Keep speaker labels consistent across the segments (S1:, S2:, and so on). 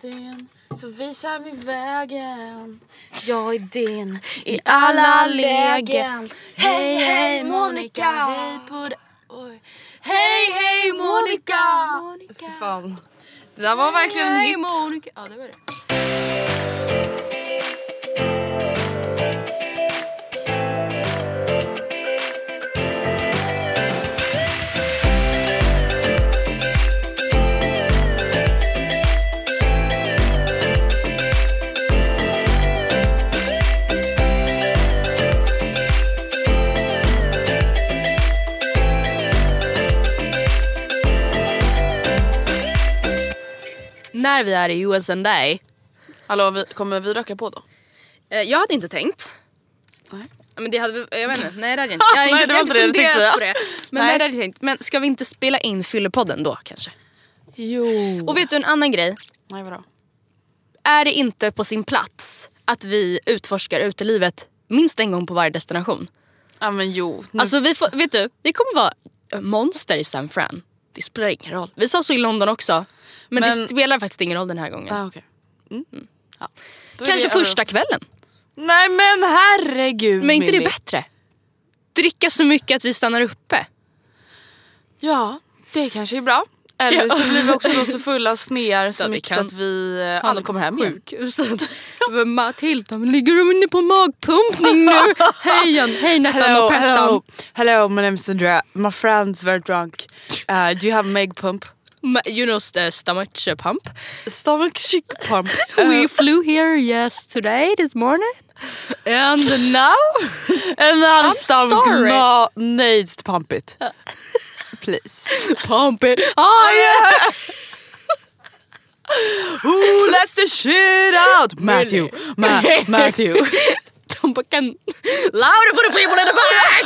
S1: din, så visa mig vägen. Jag är din i alla lägen. Hej hej Monica. Hej på dig Oj. Hej hej Monica. Fy fan. Det där var verkligen en hit
S2: Monica. Ja, det var det. När vi är i USA
S1: Hallå vi, kommer vi röka på då?
S2: Eh, Jag hade inte tänkt.
S1: Nej.
S2: Men det hade jag vet inte, nej det hade jag inte. Jag hade
S1: Nej,
S2: inte,
S1: det
S2: jag
S1: inte det jag
S2: funderat
S1: tänkte
S2: på det. Men,
S1: Nej.
S2: nej. det hade jag tänkt. men ska vi inte spela in Fyllepodden då kanske?
S1: Jo
S2: Och vet du en annan grej?
S1: Nej vadå?
S2: Är det inte på sin plats att vi utforskar utelivet minst en gång på varje destination?
S1: Ja men jo
S2: Alltså vi får, vet du, vi kommer vara monster i San Fran. Det spelar ingen roll. Vi sa så i London också. Men,
S1: Men-
S2: det spelar faktiskt ingen roll den här gången.
S1: ah, okej mm. ja. Då är
S2: Kanske första
S1: överallt.
S2: kvällen.
S1: Nej men herregud
S2: Men inte det bättre? Dricka så mycket att vi stannar uppe.
S1: Ja det kanske är bra Eller
S2: Ja.
S1: så blir vi också då så fulla och snear så
S2: Ja,
S1: mycket
S2: kan
S1: så att vi eh, aldrig kommer hem igen.
S2: Matilda, men ligger du inne på magpumpning nu? Hej hej Nettan och Pettan.
S1: hello, hello, my name is Andrea. My friend's very drunk. Uh, do you have meg pump?
S2: Ma- You know the stomach pump.
S1: Stomach pump.
S2: We uh, flew here yesterday this morning. And now?
S1: And then
S2: I'm
S1: stomach
S2: sorry.
S1: no, needs to pump it. Uh. Please.
S2: Pump it. Oh, oh yeah!
S1: Who lets the shit out? Matthew. Ma Matthew.
S2: Bara kan... Louder for the people in the back!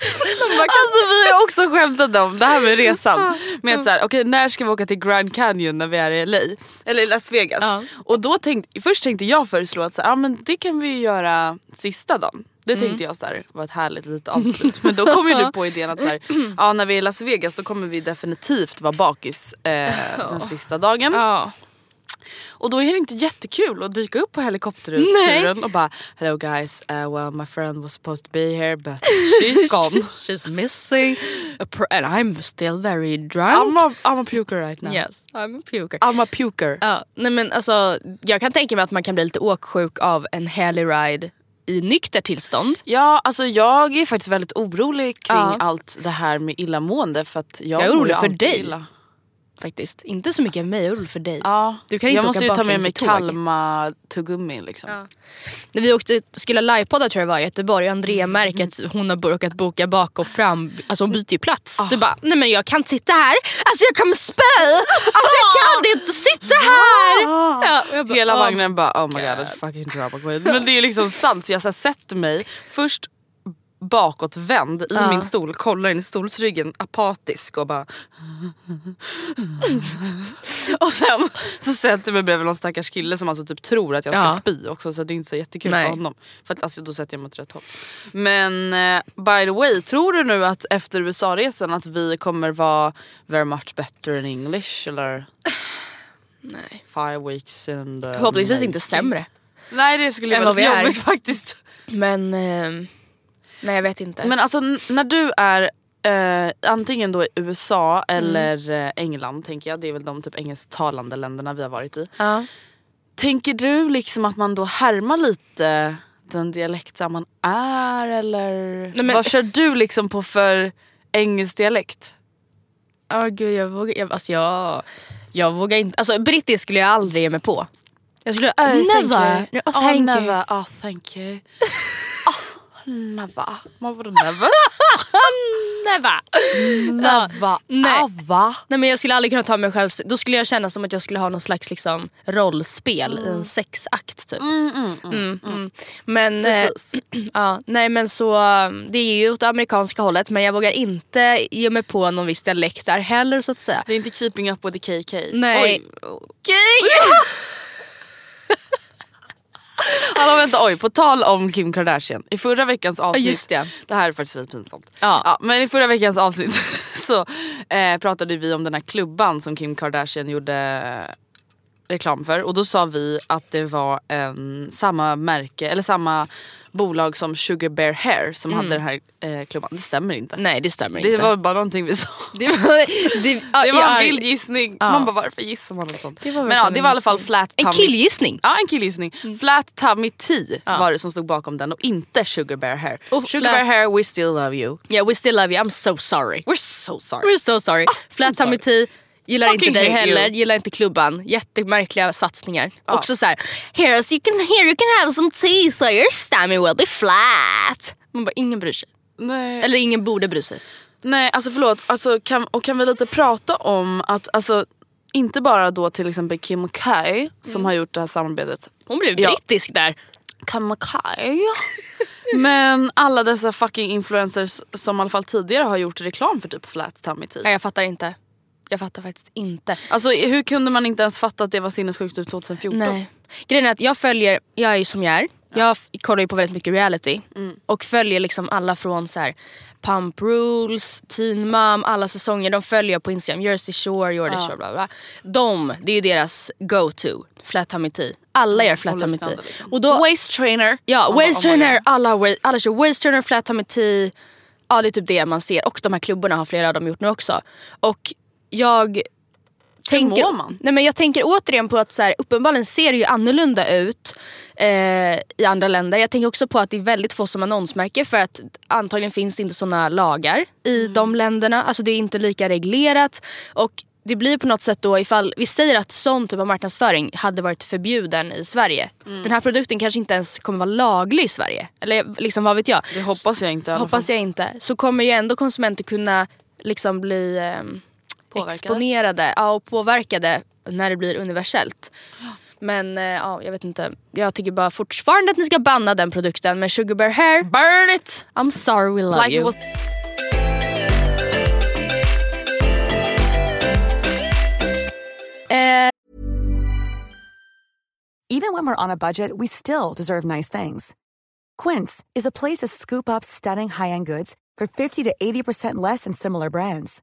S1: Alltså vi har också skämtat om det här med resan. Med att så här, okej när ska vi åka till Grand Canyon när vi är i LA? Eller Las Vegas.
S2: Ja.
S1: Och då tänkte, först tänkte jag föreslå att så här, ja, men det kan vi ju göra sista dagen. Det tänkte jag så här, var ett härligt litet avslut. Men då kom ju du på idén att så här, ja, när vi är i Las Vegas då kommer vi definitivt vara bakis eh, den sista dagen.
S2: Ja.
S1: Och då är det inte jättekul att dyka upp på helikopterturen och bara Hello guys, uh, well my friend was supposed to be here but she's gone.
S2: She's missing. And I'm still very drunk.
S1: I'm a, I'm a puker right now.
S2: Yes, I'm a puker.
S1: I'm a puker.
S2: Ja, nej men alltså, jag kan tänka mig att man kan bli lite åksjuk av en helig ride i nykter tillstånd.
S1: Ja, alltså jag är faktiskt väldigt orolig kring
S2: Ja.
S1: allt det här med illamående för att jag,
S2: Jag är orolig för dig.
S1: Illa.
S2: Faktiskt. Inte så mycket mig, orolig för dig.
S1: Ja.
S2: Du kan inte
S1: jag måste ju ta med mig. Kalma tuggummi liksom.
S2: Ja. När vi åkte, skulle livepodda tror jag det var i Göteborg och Andrea märker att hon har råkat boka bak och fram. Alltså hon byter ju plats.
S1: Ah.
S2: Du bara, nej men jag kan inte sitta här. Alltså jag kommer spö. Alltså jag kan inte sitta här. Ja, och jag bara,
S1: Hela
S2: "Oh
S1: vagnen bara oh my god,
S2: God."
S1: fucking drama queen. Men det är liksom sant så jag så här, sätter mig först bakåtvänd i
S2: Ja.
S1: min stol, kollar in i stolsryggen apatisk och bara... och sen så sätter jag mig bredvid någon stackars kille som alltså typ tror att jag ska
S2: Ja.
S1: spy också så det är inte så jättekul
S2: Nej.
S1: för honom. För att alltså, då sätter jag mig åt rätt håll. Men eh, by the way, tror du nu att efter USA-resan att vi kommer vara very much better in English eller?
S2: Nej.
S1: Five weeks and... Uh,
S2: Förhoppningsvis inte sämre.
S1: Nej det skulle vara jobbigt faktiskt.
S2: Men eh, nej jag vet inte.
S1: Men alltså när du är eh, antingen då i USA
S2: Mm.
S1: eller eh, England tänker jag, det är väl de typ engelsktalande länderna vi har varit i.
S2: ja.
S1: Tänker du liksom att man då härmar lite den dialekt där man är eller
S2: Nej, men-
S1: vad kör du liksom på för engelsk dialekt?
S2: Ja gud jag vågar, jag, alltså jag, jag vågar inte, alltså brittisk skulle jag aldrig ge mig på. Jag skulle, never, no, oh, thank you.
S1: never, oh thank you. Never. Man vadå never?
S2: Never.
S1: never.
S2: nej.
S1: Ah, va?
S2: Nej men jag skulle aldrig kunna ta mig själv, då skulle jag känna som att jag skulle ha någon slags liksom, rollspel i en sexakt typ. Mm, mm. Men, eh, ja, nej men så, det är ju åt amerikanska hållet men jag vågar inte ge mig på någon viss dialekt där heller så att säga.
S1: Det är inte keeping up with the KK.
S2: Nej.
S1: Oj. Hallå vänta, oj på tal om Kim Kardashian. I förra veckans avsnitt,
S2: just det.
S1: det här är faktiskt lite pinsamt.
S2: Ja.
S1: men i förra veckans avsnitt så eh, pratade vi om den här klubban som Kim Kardashian gjorde eh, reklam för. Och då sa vi att det var en, samma märke, eller samma bolag som Sugar Bear Hair som hade den här eh, klubban. Det stämmer inte.
S2: Nej det stämmer
S1: Det
S2: inte.
S1: var bara någonting vi sa.
S2: det var, det, ja,
S1: Det var en vild gissning.
S2: Ja.
S1: Man bara varför gissar man något sånt?
S2: Det var
S1: Men ja, det var i
S2: en
S1: alla fall flat
S2: En
S1: tummy.
S2: killgissning.
S1: Ja en killgissning. Flat tummy tea
S2: Ja.
S1: var det som stod bakom den och inte sugar bear hair.
S2: Och
S1: sugar
S2: flat-
S1: bear hair we still love you.
S2: Yeah we still love you, I'm so sorry.
S1: We're so sorry.
S2: We're so sorry. Flat
S1: sorry.
S2: tummy tea, gillar
S1: Fucking
S2: inte dig
S1: hate you.
S2: heller, gillar inte klubban. Jättemärkliga satsningar. Också så här, here, you can, here you can have some tea so your stomach will be flat. Man bara, ingen bryr sig.
S1: Nej.
S2: Eller ingen borde bry sig.
S1: Nej alltså förlåt, alltså, kan, och kan vi lite prata om att alltså, inte bara då till exempel Kim K som har gjort det här samarbetet.
S2: Hon blev
S1: Ja.
S2: brittisk där.
S1: Kim K. Men alla dessa fucking influencers som i alla fall tidigare har gjort reklam för typ flat tummy tea.
S2: Nej, jag fattar inte. Jag fattar faktiskt inte.
S1: Alltså hur kunde man inte ens fatta att det var sinnessjukt ut 2014?
S2: Nej. Grejen är att jag följer, jag är ju som jag är. Jag kollar ju på väldigt mycket reality. Och följer liksom alla från så här Pump Rules, Teen Mom, alla säsonger. De följer jag på Instagram. Jersey Shore, Jordy Shore, bla bla. De, det är ju deras go-to. Flat tummy tea. Alla gör flat
S1: och
S2: tummy tea.
S1: liknande, liksom.
S2: Och då,
S1: Waist trainer.
S2: Ja,
S1: Man
S2: waist
S1: my
S2: trainer, alla, alla kör waist trainer, flat tummy tea. Ja det är typ det man ser. Och de här klubborna har flera av dem gjort nu också. Och jag tänker,
S1: mår man?
S2: Nej, men jag tänker återigen på att så här, uppenbarligen ser det ju annorlunda ut eh, i andra länder. Jag tänker också på att det är väldigt få som annonsmärke för att antagligen finns det inte såna lagar i
S1: Mm.
S2: de länderna. Alltså det är inte lika reglerat. Och det blir på något sätt då ifall vi säger att sån typ av marknadsföring hade varit förbjuden i Sverige.
S1: Mm.
S2: Den här produkten kanske inte ens kommer vara laglig i Sverige. Eller liksom vad vet jag.
S1: Det hoppas jag inte
S2: Hoppas jag inte. Så kommer ju ändå konsumenter kunna liksom bli ehm,
S1: Påverkade.
S2: exponerade ja, och påverkade när det blir universellt. Men eh, ja, jag vet inte. Jag tycker bara fortfarande att ni ska banna den produkten. Men Sugar Bear Hair,
S1: Burn it!
S2: I'm sorry we love
S1: Like
S2: you. Eh,
S3: Even when we're on a budget, we still deserve nice things. Quince is a place to scoop up stunning high-end goods for 50 to 80% less than similar brands.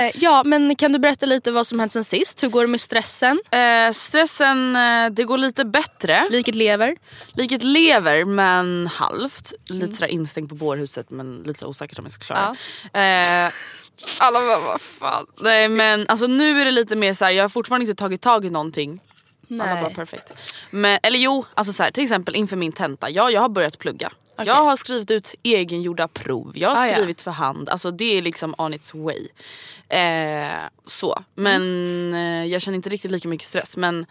S2: Eh, ja, men kan du berätta lite vad som hänt sen sist? Hur går det med stressen?
S1: Eh, stressen, eh, det går lite bättre.
S2: Liket lever?
S1: Liket lever men halvt. Lite sådär instängt på bårhuset men lite så osäkert om jag ska klara det. Eh, alla bara vad fan. Nej men alltså nu är det lite mer så här, jag har fortfarande inte tagit tag i någonting. Alla bara
S2: Nej.
S1: perfekt. Men, eller jo, alltså så här, till exempel inför min tenta. Ja, jag har börjat plugga.
S2: Okej.
S1: Jag har skrivit ut egengjorda prov. Jag har
S2: Ah, ja.
S1: skrivit för hand. Alltså det är liksom on its way. Eh, så. Men eh, jag känner inte riktigt lika mycket stress. Men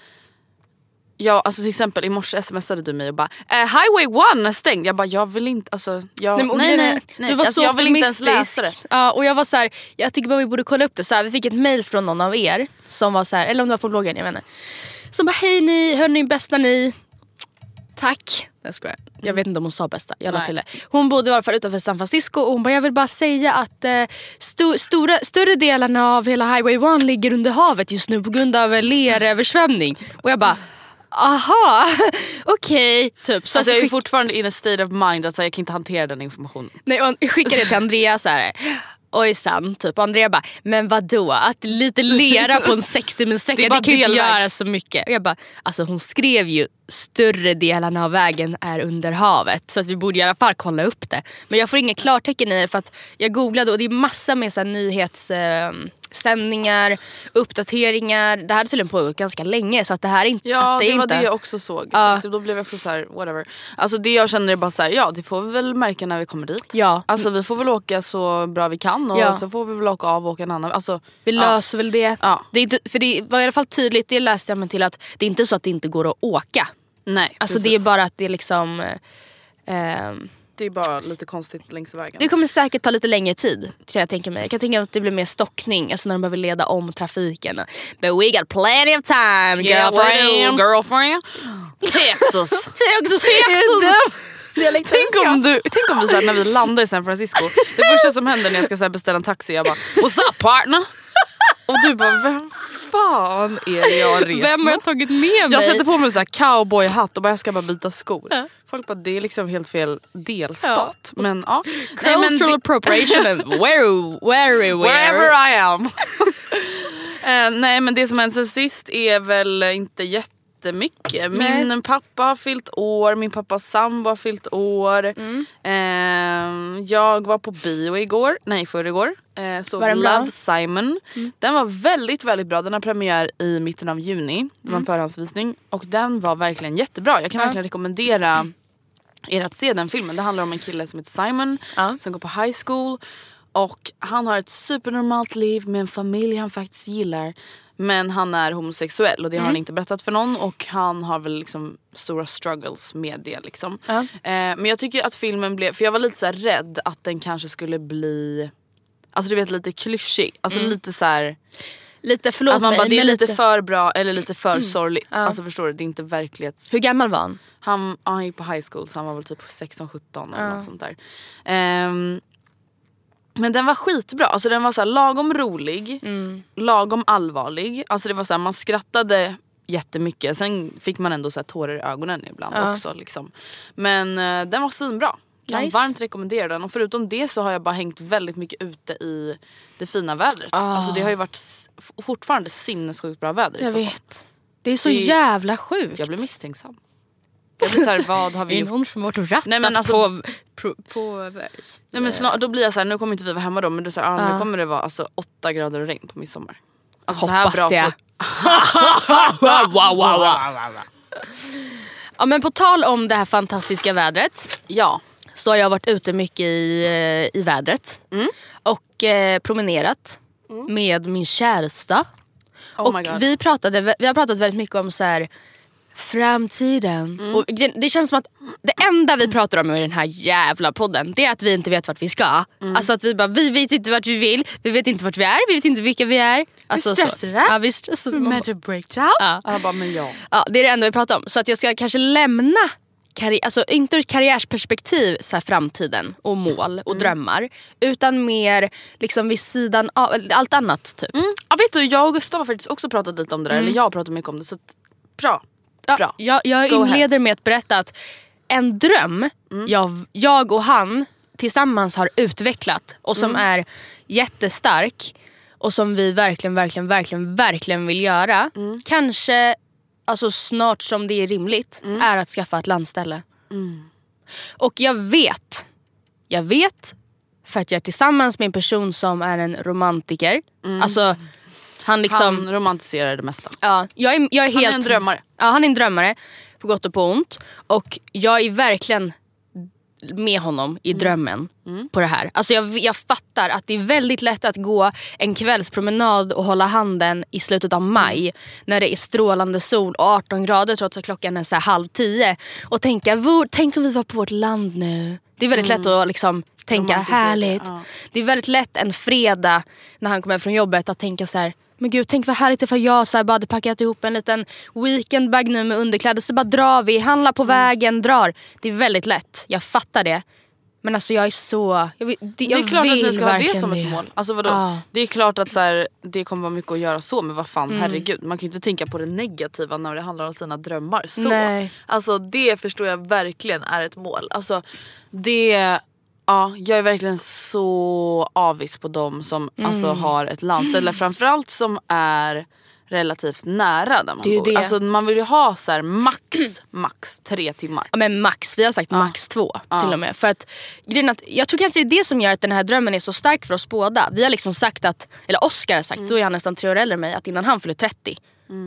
S1: Ja, alltså till exempel i morse smsade du mig och bara eh, Highway 1 är stängd. Jag bara jag vill inte, alltså jag,
S2: Nej,
S1: nej, nej, nej.
S2: Du var
S1: alltså,
S2: så
S1: jag vill inte ens läsa det.
S2: Ja, och jag var så här, jag tycker bara vi borde kolla upp det. Så här, vi fick ett mail från någon av er, som var så här, eller om det var på bloggen, jag vet inte. Som bara, hej ni, hörni bästa ni. Tack. Jag skojar. Jag vet inte om hon sa bästa. Jag la till det. Hon bodde i alla fall utanför San Francisco och hon bara, jag vill bara säga att eh, sto, stora, större delarna av hela Highway 1 ligger under havet just nu på grund av eh, leröversvämning. Och jag bara, aha, okej. Typ. Så
S1: Alltså, jag är fortfarande in a state of mind att så här, jag kan inte hantera den informationen.
S2: Nej, och skickade det till Andrea så här. Ojsan, typ. Och Andrea bara, men vadå? Att lite lera på en 60 mil sträcka,
S1: Det
S2: det, kan ju inte göra så mycket. Och jag bara, alltså hon skrev ju större delarna av vägen är under havet. Så att vi borde i alla fall kolla upp det. Men jag får inget klartecken i det för att jag googlade och det är massa med så här nyhetssändningar, uppdateringar. Det här har tydligen pågått ganska länge så att det här är inte...
S1: Ja det,
S2: är
S1: var
S2: inte,
S1: det jag också såg.
S2: Ja.
S1: Så då blev jag också så här, whatever. Alltså det jag känner är bara så här, ja det får vi väl märka när vi kommer dit.
S2: Ja.
S1: Alltså vi får väl åka så bra vi kan och
S2: Ja.
S1: så får vi väl åka av och åka en annan. Alltså,
S2: Vi
S1: ja.
S2: löser väl det.
S1: Ja.
S2: det är inte, för det var i alla fall tydligt, det läste jag mig till att det är inte så att det inte går att åka.
S1: Nej
S2: Alltså
S1: precis.
S2: det är bara att det är liksom... eh, ehm,
S1: det är bara lite konstigt längs vägen.
S2: det kommer säkert ta lite längre tid. Kan jag, tänka mig. jag kan tänka mig att det blir mer stockning, alltså när de behöver leda om trafiken. But we got plenty of time
S1: Yeah,
S2: girlfriend.
S1: girlfriend. Texas.
S2: Texas.
S1: Texas. Tänk om, du, tänk om vi så här, när vi landar i San Francisco, det första som händer när jag ska så beställa en taxi, jag bara What's up partner? Och du bara vem fan är det jag reser
S2: Vem har jag tagit med mig?
S1: Jag sätter på mig en cowboyhatt och bara jag ska bara byta skor.
S2: Ja.
S1: Folk bara det är liksom helt fel delstat. Men ja. Nej, men
S2: Cultural appropriation and where, where, where.
S1: Wherever I am. Eh, nej men det som hänt sen sist är väl inte jättemycket. Min
S2: Nej.
S1: pappa har fyllt år, min pappas sambo har fyllt år.
S2: Mm.
S1: Eh, jag var på bio igår, nej förrgår. Eh, såg
S2: den bra? Mm.
S1: Love Simon. Den var väldigt väldigt bra. Den har premiär i mitten av juni. Det var
S2: Mm.
S1: en förhandsvisning. Och den var verkligen jättebra. Jag kan verkligen rekommendera er att se den filmen. Det handlar om en kille som heter Simon
S2: Ja.
S1: som går på high school. Och han har ett supernormalt liv med en familj han faktiskt gillar. Men han är homosexuell och det har
S2: Mm.
S1: han inte berättat för någon. Och han har väl liksom stora struggles med det. Liksom.
S2: Ja.
S1: Eh, men jag tycker att filmen blev, för jag var lite så rädd att den kanske skulle bli Alltså du vet lite klyschig. Alltså lite så här,
S2: Lite, förlåt
S1: att man
S2: mig,
S1: bara, det är lite för bra eller lite för sorgligt.
S2: Ja.
S1: Alltså förstår du, det är inte verklighets...
S2: Hur gammal var han?
S1: Han, ja, han gick på high school så han var väl typ 16-17 eller något sånt där. Ehm, men den var skitbra, alltså den var så lagom rolig,
S2: Mm.
S1: lagom allvarlig. Alltså det var så här, man skrattade jättemycket. Sen fick man ändå så tårar i ögonen ibland
S2: Ja.
S1: också. Liksom. Men eh, den var svinbra. Kan
S2: Nice.
S1: varmt rekommendera den. Och förutom det så har jag bara hängt väldigt mycket ute i det fina vädret.
S2: Ah.
S1: Alltså det har ju varit fortfarande sinnessjukt bra väder i
S2: Jag
S1: Stockholm.
S2: vet. Det är så
S1: Det-
S2: jävla sjukt.
S1: Jag blir misstänksam. Jag blir såhär, vad har vi
S2: är det
S1: gjort?
S2: någon som har varit och rattat
S1: Nej, men alltså-
S2: på... på, på
S1: Nej, men snart, då blir jag så här, nu kommer inte vi vara hemma då men då så här, ah,
S2: Ja.
S1: nu kommer det vara alltså, åtta grader och regn på midsommar. Alltså,
S2: Hoppas det.
S1: får-
S2: wow, wow, wow. Ja, men på tal om det här fantastiska vädret
S1: Ja.
S2: så har jag varit ute mycket i, eh, i vädret
S1: Mm.
S2: och eh, promenerat med min käresta.
S1: Oh my
S2: och
S1: God.
S2: vi, pratade, vi har pratat väldigt mycket om så här, framtiden.
S1: Mm.
S2: Och det, känns som att det enda vi pratar om i den här jävla podden det är att vi inte vet vart vi ska.
S1: Mm.
S2: Alltså att vi bara, vi vet inte vart vi vill, vi vet inte vart vi är, vi vet inte vilka vi är. Alltså, så.
S1: stressade.
S2: Ja, vi stressade.
S1: Mental breakdown.
S2: Ja.
S1: Alla bara, men ja.
S2: Ja, det är det enda vi pratar om. Så att jag ska kanske lämna, karri- alltså inte ur ett karriärsperspektiv, så här, framtiden och mål
S1: Mm.
S2: och drömmar. Utan mer liksom vid sidan av, allt annat typ.
S1: Mm. Ja, vet du, jag och Gustav har faktiskt också pratat lite om det där. Eller jag har pratat mycket om det. Så att, bra.
S2: Ja,
S1: Bra.
S2: Jag, jag
S1: Go
S2: inleder
S1: ahead.
S2: med att berätta att en dröm jag, jag och han tillsammans har utvecklat och som är jättestark och som vi verkligen, verkligen, verkligen, verkligen vill göra. Kanske alltså snart som det är rimligt, är att skaffa ett landställe. Och jag vet, jag vet för att jag är tillsammans med en person som är en romantiker. Alltså han liksom...
S1: Han romantiserar det mesta.
S2: Ja, jag är, jag är
S1: Han är
S2: helt,
S1: en drömmare.
S2: Ja, han är en drömmare. På gott och på ont. Och jag är verkligen med honom
S1: Mm.
S2: i drömmen på det här. Alltså jag, jag fattar att det är väldigt lätt att gå en kvällspromenad och hålla handen i slutet av maj
S1: Mm.
S2: när det är strålande sol och 18 grader trots att klockan är så halv tio och tänka, "Vår- tänk om vi var på vårt land nu. Det är väldigt lätt att liksom tänka
S1: Mm.
S2: Härligt.
S1: ja.
S2: Det är väldigt lätt en fredag när han kommer från jobbet att tänka så här. Men gud tänk vad härligt ifall jag så här bara hade packat ihop en liten weekendbag nu med underkläder så bara drar vi, handlar på vägen, drar. Det är väldigt lätt, jag fattar det. Men alltså jag är så... Jag vill, det,
S1: Det är klart att ni ska ha det som ett mål. Alltså vadå?
S2: Ja.
S1: Det är klart att så här, det kommer vara mycket att göra så men vad fan
S2: Mm.
S1: herregud. Man kan ju inte tänka på det negativa när det handlar om sina drömmar. Så.
S2: Nej.
S1: Alltså det förstår jag verkligen är ett mål. Alltså det... Ja, jag är verkligen så avis på dem som alltså,
S2: Mm.
S1: har ett landställe. Framförallt som är relativt nära där man
S2: Det
S1: bor. Alltså, man vill ju ha så här, max, max tre timmar.
S2: Ja, men max, vi har sagt max två till och med. För att, grejen att, jag tror kanske det är det som gör att den här drömmen är så stark för oss båda. Vi har liksom sagt att, eller Oscar har sagt,
S1: Mm.
S2: då är han nästan tre år äldre än mig, att innan han fyller 30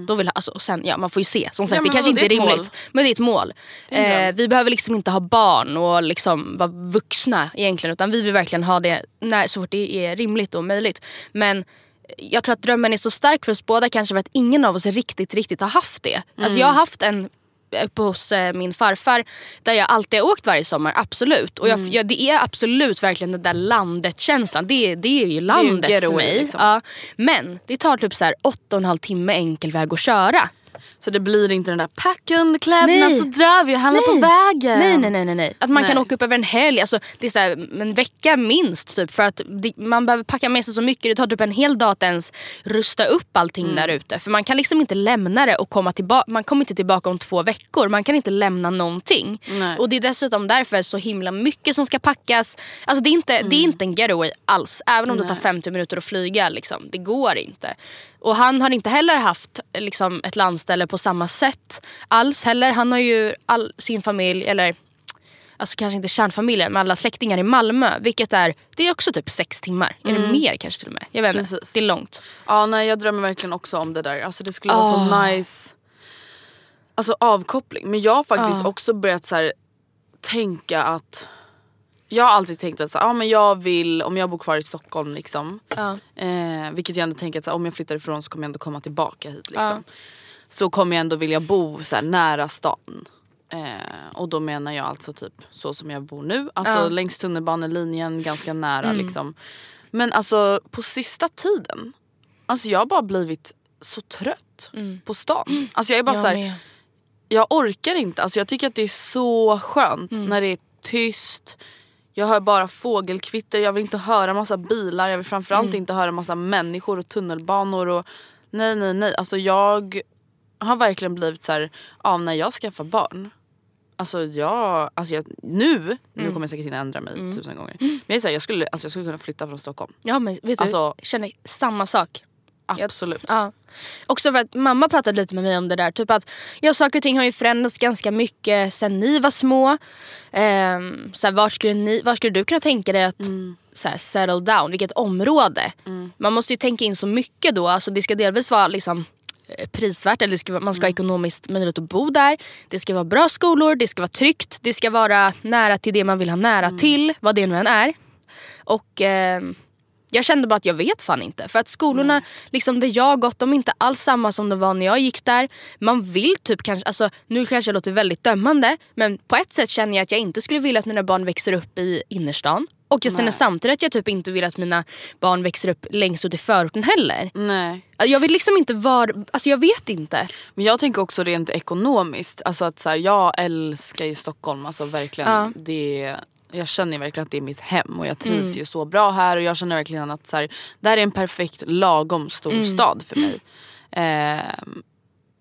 S2: Då vill alltså, och sen, ja, man får ju se. Som sagt,
S1: Ja,
S2: det kanske inte är rimligt.
S1: mål.
S2: Men det är ett mål.
S1: är.
S2: Eh, vi behöver liksom inte ha barn och liksom vara vuxna egentligen. Utan vi vill verkligen ha det när, så fort det är rimligt och möjligt. Men jag tror att drömmen är så stark för oss båda kanske för att ingen av oss riktigt, riktigt har haft det. Alltså
S1: Mm.
S2: jag har haft en hos eh, min farfar där jag alltid har åkt varje sommar, absolut. Och jag,
S1: Mm.
S2: jag, det är absolut verkligen den där landet-känslan. Det, är- det är ju landet för mig.
S1: liksom.
S2: Ja. Men det tar typ så här åtta och en halv timme enkel väg att köra.
S1: Så det blir inte den där packen kläderna
S2: Nej.
S1: så drar vi och handlar på
S2: Nej.
S1: vägen.
S2: Nej, nej, nej, nej, nej. Att man kan
S1: Nej.
S2: åka upp över en helg. Alltså, det är så här, en vecka minst. Typ, för att det, man behöver packa med sig så mycket. Det tar typ en hel dag att ens rusta upp allting
S1: Mm.
S2: där ute. För man kan liksom inte lämna det och komma tillbaka. Man kommer inte tillbaka om två veckor. Man kan inte lämna någonting. Och det är dessutom därför så himla mycket som ska packas. Alltså, det, är inte, det är inte en getaway alls. Även om det tar 50 minuter att flyga. Liksom. Det går inte. Och han har inte heller haft liksom, ett landställe på samma sätt alls heller. Han har ju all sin familj, eller alltså kanske inte kärnfamiljen, men alla släktingar i Malmö. Vilket är, det är också typ sex timmar. Eller mer kanske till och med. Jag vet inte, det är långt.
S1: Ja nej jag drömmer verkligen också om det där. Alltså det skulle vara
S2: Ah.
S1: så nice Alltså avkoppling. Men jag har faktiskt
S2: Ah.
S1: också börjat så här, tänka att jag har alltid tänkt att så, ja, men jag vill, om jag bor kvar i Stockholm liksom,
S2: Ja.
S1: eh, vilket jag ändå tänker att så, om jag flyttar ifrån så kommer jag ändå komma tillbaka hit. Liksom.
S2: Ja.
S1: Så kommer jag ändå vilja bo så nära stan. Eh, och då menar jag alltså typ så som jag bor nu. Alltså
S2: Ja.
S1: längs tunnelbanelinjen, ganska nära liksom. Men alltså på sista tiden, alltså jag har bara blivit så trött på stan. Alltså jag är bara
S2: Jag
S1: så här, jag orkar inte. Alltså jag tycker att det är så skönt
S2: Mm.
S1: när det är tyst. Jag hör bara fågelkvitter, jag vill inte höra massa bilar, jag vill framförallt
S2: Mm.
S1: inte höra massa människor och tunnelbanor. Och, nej nej nej, alltså jag har verkligen blivit så här, ja när jag skaffar barn. Alltså jag, alltså jag nu,
S2: Mm.
S1: nu kommer jag säkert hinna ändra mig tusen gånger. Men jag, är så här, jag, skulle, alltså jag skulle kunna flytta från Stockholm.
S2: Ja men vet du,
S1: Alltså-
S2: jag känner samma sak.
S1: Absolut.
S2: Ja. Också för att mamma pratade lite med mig om det där. Typ att ja, saker och ting har ju förändrats ganska mycket sen ni var små. Ehm, så här, var, skulle ni, var skulle du kunna tänka dig att så här, settle down? Vilket område? Man måste ju tänka in så mycket då. Alltså, det ska delvis vara liksom, prisvärt, eller ska, man ska ha ekonomiskt möjlighet att bo där. Det ska vara bra skolor, det ska vara tryggt, det ska vara nära till det man vill ha nära till. Vad det nu än är. Och ehm, Jag kände bara att jag vet fan inte. För att skolorna liksom där jag gått, de är inte alls samma som de var när jag gick där. Man vill typ kanske, alltså nu kanske jag låter väldigt dömande. Men på ett sätt känner jag att jag inte skulle vilja att mina barn växer upp i innerstan. Och jag känner samtidigt att jag typ inte vill att mina barn växer upp längst ut i förorten heller.
S1: Nej.
S2: Jag vill liksom inte vara, alltså jag vet inte.
S1: Men jag tänker också rent ekonomiskt. Alltså att så här, jag älskar ju Stockholm. Alltså verkligen.
S2: Ja.
S1: Det, jag känner verkligen att det är mitt hem och jag trivs ju så bra här. Och jag känner verkligen att så här, det här är en perfekt lagom stor stad för mig. Ehm,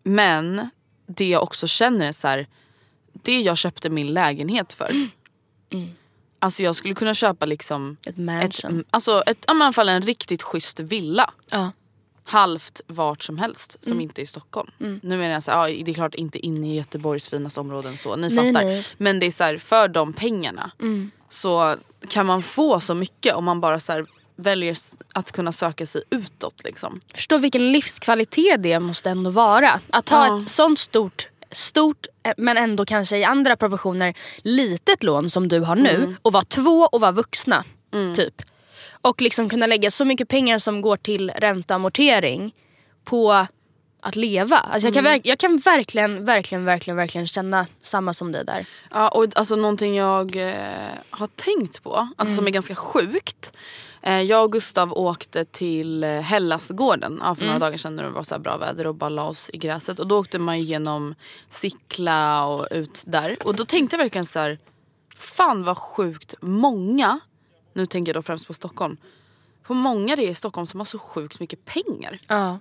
S1: men det jag också känner är så här, det jag köpte min lägenhet för. Alltså jag skulle kunna köpa liksom
S2: Ett mansion.
S1: ett, alltså ett, i alla fall en riktigt schysst villa
S2: Ja.
S1: halvt vart som helst som
S2: Mm.
S1: inte är i Stockholm. Nu menar jag så här, ja, det är klart inte inne i Göteborgs finaste områden så, ni
S2: Nej,
S1: fattar.
S2: nej. Mm.
S1: Men det är så här, för de pengarna så kan man få så mycket om man bara så här, väljer att kunna söka sig utåt. Liksom.
S2: Förstå vilken livskvalitet det måste ändå vara. Att ha
S1: Ja.
S2: ett sånt stort, stort eh, men ändå kanske i andra proportioner litet lån som du har nu
S1: Mm.
S2: och vara två och vara vuxna. Typ. Och liksom kunna lägga så mycket pengar som går till ränta och amortering på att leva. Alltså jag, kan
S1: Mm.
S2: jag kan verkligen, verkligen, verkligen, verkligen känna samma som dig där.
S1: Ja, och alltså någonting jag eh, har tänkt på, alltså som är ganska sjukt. Eh, jag och Gustav åkte till eh, Hellasgården ja, för några dagar sedan när det var så här bra väder och bara la oss i gräset. Och då åkte man genom Sickla och ut där. Och då tänkte jag verkligen så här, fan vad sjukt många, nu tänker jag då främst på Stockholm, på många det är i Stockholm som har så sjukt mycket pengar.
S2: Ja.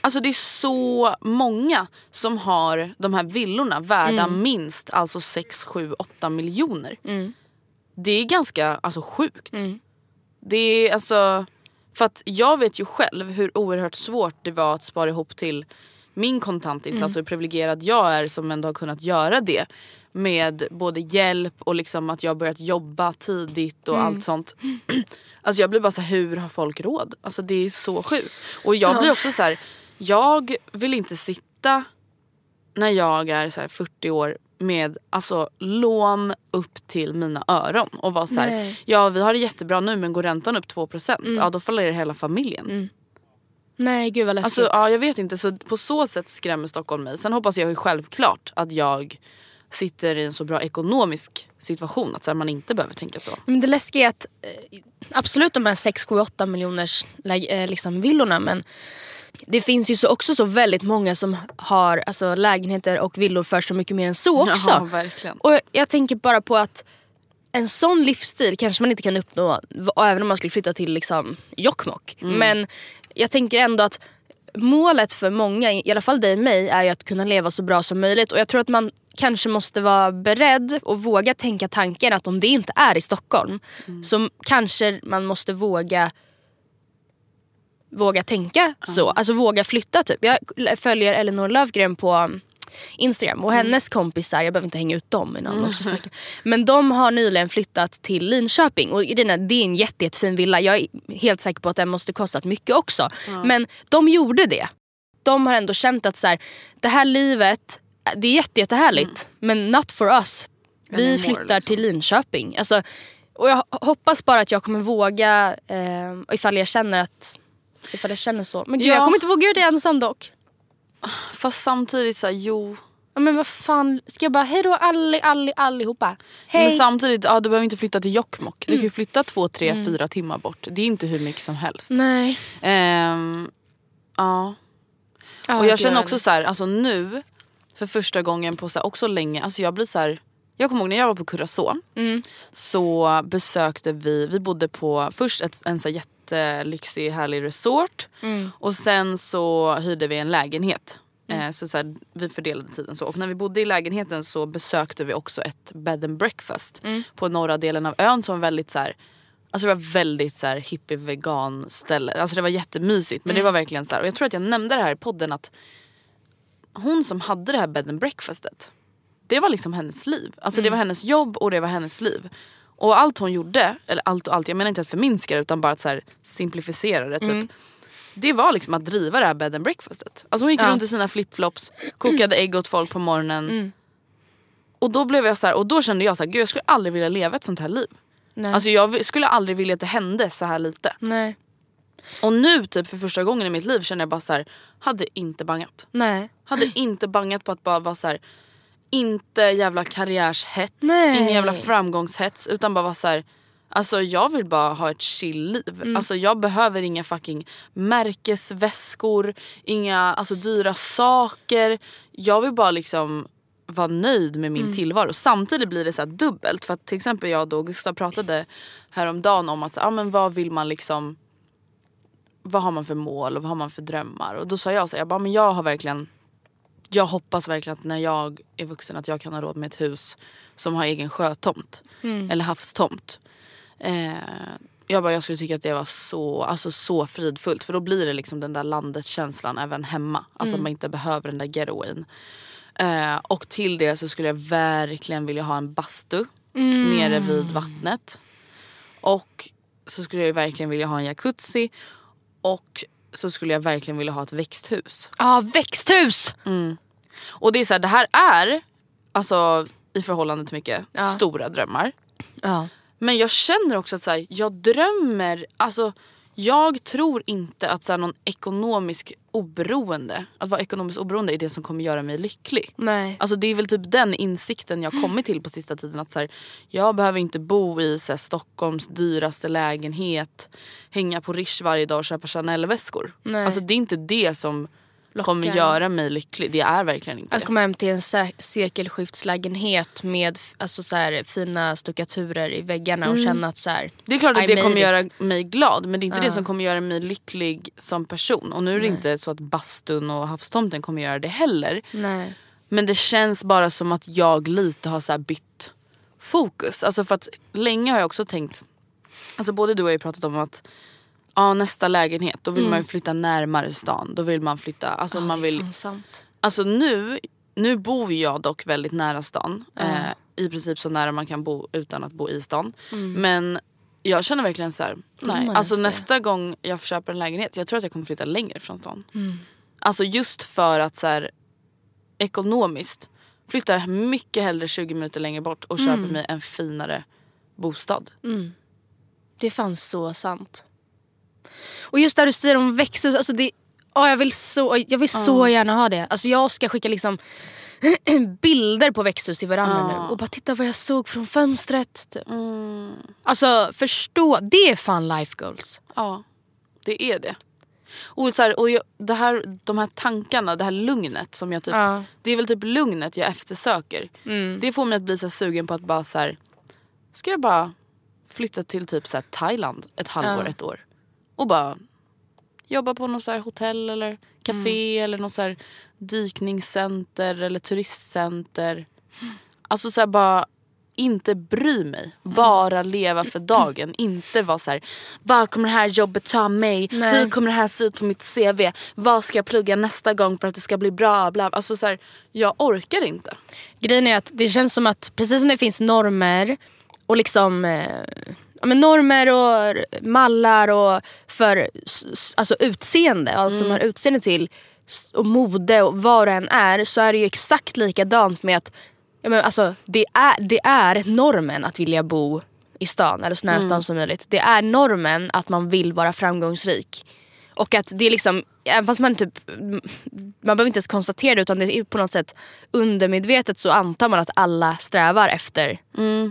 S1: Alltså det är så många som har de här villorna värda minst alltså 6, 7, 8 miljoner. Det är ganska alltså, sjukt. Det är alltså... För att jag vet ju själv hur oerhört svårt det var att spara ihop till min kontantinsats och hur privilegierad jag är som ändå har kunnat göra det. Med både hjälp och liksom att jag har börjat jobba tidigt och allt sånt. Alltså jag blir bara så här, hur har folk råd? Alltså det är så sjukt. Och jag blir också så här, jag vill inte sitta när jag är så här 40 år med alltså, lån upp till mina öron och vara så här, ja vi har det jättebra nu men går räntan upp 2% ja då faller hela familjen.
S2: Nej gud vad läskigt.
S1: Alltså, ja, jag vet inte, så på så sätt skrämmer Stockholm mig. Sen hoppas jag ju självklart att jag sitter i en så bra ekonomisk situation att så här, man inte behöver tänka så.
S2: Men det läskiga är att eh, absolut de här 6, 7, 8 miljoners eh, liksom villorna men det finns ju så också så väldigt många som har alltså, lägenheter och villor för så mycket mer än så också.
S1: Ja, verkligen.
S2: Och jag tänker bara på att en sån livsstil kanske man inte kan uppnå även om man skulle flytta till liksom, Jokkmokk. Men jag tänker ändå att målet för många, i alla fall dig och mig, är ju att kunna leva så bra som möjligt. Och jag tror att man kanske måste vara beredd och våga tänka tanken att om det inte är i Stockholm så kanske man måste våga våga tänka så. Alltså våga flytta typ. Jag följer Elinor Lövgren på Instagram och hennes kompisar, jag behöver inte hänga ut dem i namn också snacka. Men de har nyligen flyttat till Linköping och det är en jätte, jättefin villa. Jag är helt säker på att den måste kostat mycket också. Men de gjorde det. De har ändå känt att så här, det här livet, det är jätte, jättehärligt men not for us. Vi flyttar
S1: liksom.
S2: till Linköping. Alltså, och jag hoppas bara att jag kommer våga eh, ifall jag känner att Ifall jag känner så. Men gud
S1: Ja.
S2: jag kommer inte våga göra det ensam dock.
S1: Fast samtidigt så här, jo.
S2: Ja, men vad fan, ska jag bara hejdå alli, alli, allihopa? Hej!
S1: Men samtidigt, ja, du behöver inte flytta till Jokkmokk. Du kan ju flytta två, tre, fyra timmar bort. Det är inte hur mycket som helst.
S2: Nej.
S1: Ehm, ja.
S2: Ja,
S1: och jag känner också så här, alltså nu för första gången på så här, också länge, alltså jag blir så här. Jag kommer ihåg när jag var på Curacao
S2: Mm.
S1: så besökte vi, vi bodde på först ett, en så här jättelyxig härlig resort
S2: Mm.
S1: och sen så hyrde vi en lägenhet. Eh, så så här, vi fördelade tiden så. Och när vi bodde i lägenheten så besökte vi också ett bed and breakfast
S2: Mm.
S1: på norra delen av ön som var väldigt så här, Alltså det var väldigt så här hippie vegan ställe. Alltså det var jättemysigt men det var verkligen så här. Och jag tror att jag nämnde det här i podden att hon som hade det här bed and breakfastet. Det var liksom hennes liv. Alltså det var hennes jobb och det var hennes liv. Och allt hon gjorde, eller allt och allt, jag menar inte att förminska det utan bara att så här simplifiera det. Typ. Det var liksom att driva det här bed and breakfastet. Alltså hon gick
S2: Ja.
S1: runt i sina flipflops, kokade ägg åt folk på morgonen. Och då blev jag så här, och då kände jag så här, gud jag skulle aldrig vilja leva ett sånt här liv.
S2: Nej.
S1: Alltså jag skulle aldrig vilja att det hände så här lite.
S2: Nej.
S1: Och nu typ för första gången i mitt liv känner jag bara så här, hade inte bangat.
S2: Nej.
S1: Hade inte bangat på att bara vara så här, inte jävla karriärshets,
S2: Nej.
S1: ingen jävla framgångshets utan bara vara så här. Alltså jag vill bara ha ett chill liv. Alltså jag behöver inga fucking märkesväskor, inga alltså, dyra saker. Jag vill bara liksom vara nöjd med min tillvaro. Samtidigt blir det så här dubbelt. För att till exempel jag då och Gustav pratade häromdagen om att så, ah, men vad vill man liksom vad har man för mål och vad har man för drömmar? Och då sa jag så här, jag bara, men jag har verkligen jag hoppas verkligen att när jag är vuxen att jag kan ha råd med ett hus som har egen sjötomt. Eller havstomt. Eh, jag bara, jag skulle tycka att det var så, alltså så fridfullt. För då blir det liksom den där landet-känslan även hemma. Alltså att man inte behöver den där getawayn. Eh, och till det så skulle jag verkligen vilja ha en bastu nere vid vattnet. Och så skulle jag verkligen vilja ha en jacuzzi. Och så skulle jag verkligen vilja ha ett växthus.
S2: Ja, växthus!
S1: Och det är så här, det här är alltså i förhållande till mycket
S2: Ja.
S1: stora drömmar.
S2: Ja.
S1: Men jag känner också att så här, jag drömmer, alltså jag tror inte att så här, någon ekonomisk oberoende, att vara ekonomiskt oberoende är det som kommer göra mig lycklig.
S2: Nej.
S1: Alltså det är väl typ den insikten jag kommit till på sista tiden. Att så här, jag behöver inte bo i så här, Stockholms dyraste lägenhet, hänga på Rish varje dag och köpa Chanel-väskor. Alltså det är inte det som
S2: Lockar.
S1: kommer göra mig lycklig. Det är verkligen inte
S2: Att komma hem till en sekelskiftslägenhet med alltså, så här, fina stuckaturer i väggarna och känna att så här,
S1: Det är klart att
S2: I
S1: det kommer
S2: it.
S1: göra mig glad men det är inte det som kommer göra mig lycklig som person. Och nu är det inte så att bastun och havstomten kommer göra det heller.
S2: Nej.
S1: Men det känns bara som att jag lite har så här bytt fokus. Alltså för att länge har jag också tänkt, alltså både du och jag har ju pratat om att ja, nästa lägenhet då vill man ju flytta närmare stan. Då vill man flytta, alltså man
S2: Det är
S1: vill. Alltså nu, nu bor jag dock väldigt nära stan. Eh, I princip så nära man kan bo utan att bo i stan. Men jag känner verkligen så här, nej.
S2: man
S1: Alltså nästa gång jag köper en lägenhet, jag tror att jag kommer flytta längre från stan. Alltså just för att så här, ekonomiskt flyttar mycket hellre 20 minuter längre bort och köper mig en finare bostad.
S2: Det är fan så sant. Och just där du säger om växthus, alltså det, åh, jag vill, så, jag vill så gärna ha det. Alltså jag ska skicka liksom bilder på växthus till varandra nu och bara titta vad jag såg från fönstret. Typ. Alltså förstå, det är fan life goals.
S1: Ja, det är det. Och, så här, och jag, det här, de här tankarna, det här lugnet som jag typ...
S2: Ja.
S1: Det är väl typ lugnet jag eftersöker.
S2: Mm.
S1: Det får mig att bli så sugen på att bara så här, Ska jag bara flytta till typ så Thailand ett halvår,
S2: Ja.
S1: ett år. Och bara jobba på något så här hotell eller café
S2: Mm.
S1: eller något så här dykningscenter eller turistcenter. Alltså så bara inte bry mig. Bara leva för dagen. Inte vara så här, var kommer det här jobbet ta mig?
S2: Nej.
S1: Hur kommer det här se ut på mitt CV? Vad ska jag plugga nästa gång för att det ska bli bra? Bla. Alltså så här, jag orkar inte.
S2: Grejen är att det känns som att precis som det finns normer och liksom eh, ja, men normer och mallar och för alltså utseende, allt som har utseende till och mode och vad det än är så är det ju exakt likadant med att ja, men alltså, det, är, det är normen att vilja bo i stan eller så nära stan som möjligt. Det är normen att man vill vara framgångsrik. Och att det är liksom, även fast man typ, man behöver inte ens konstatera det utan det är på något sätt undermedvetet så antar man att alla strävar efter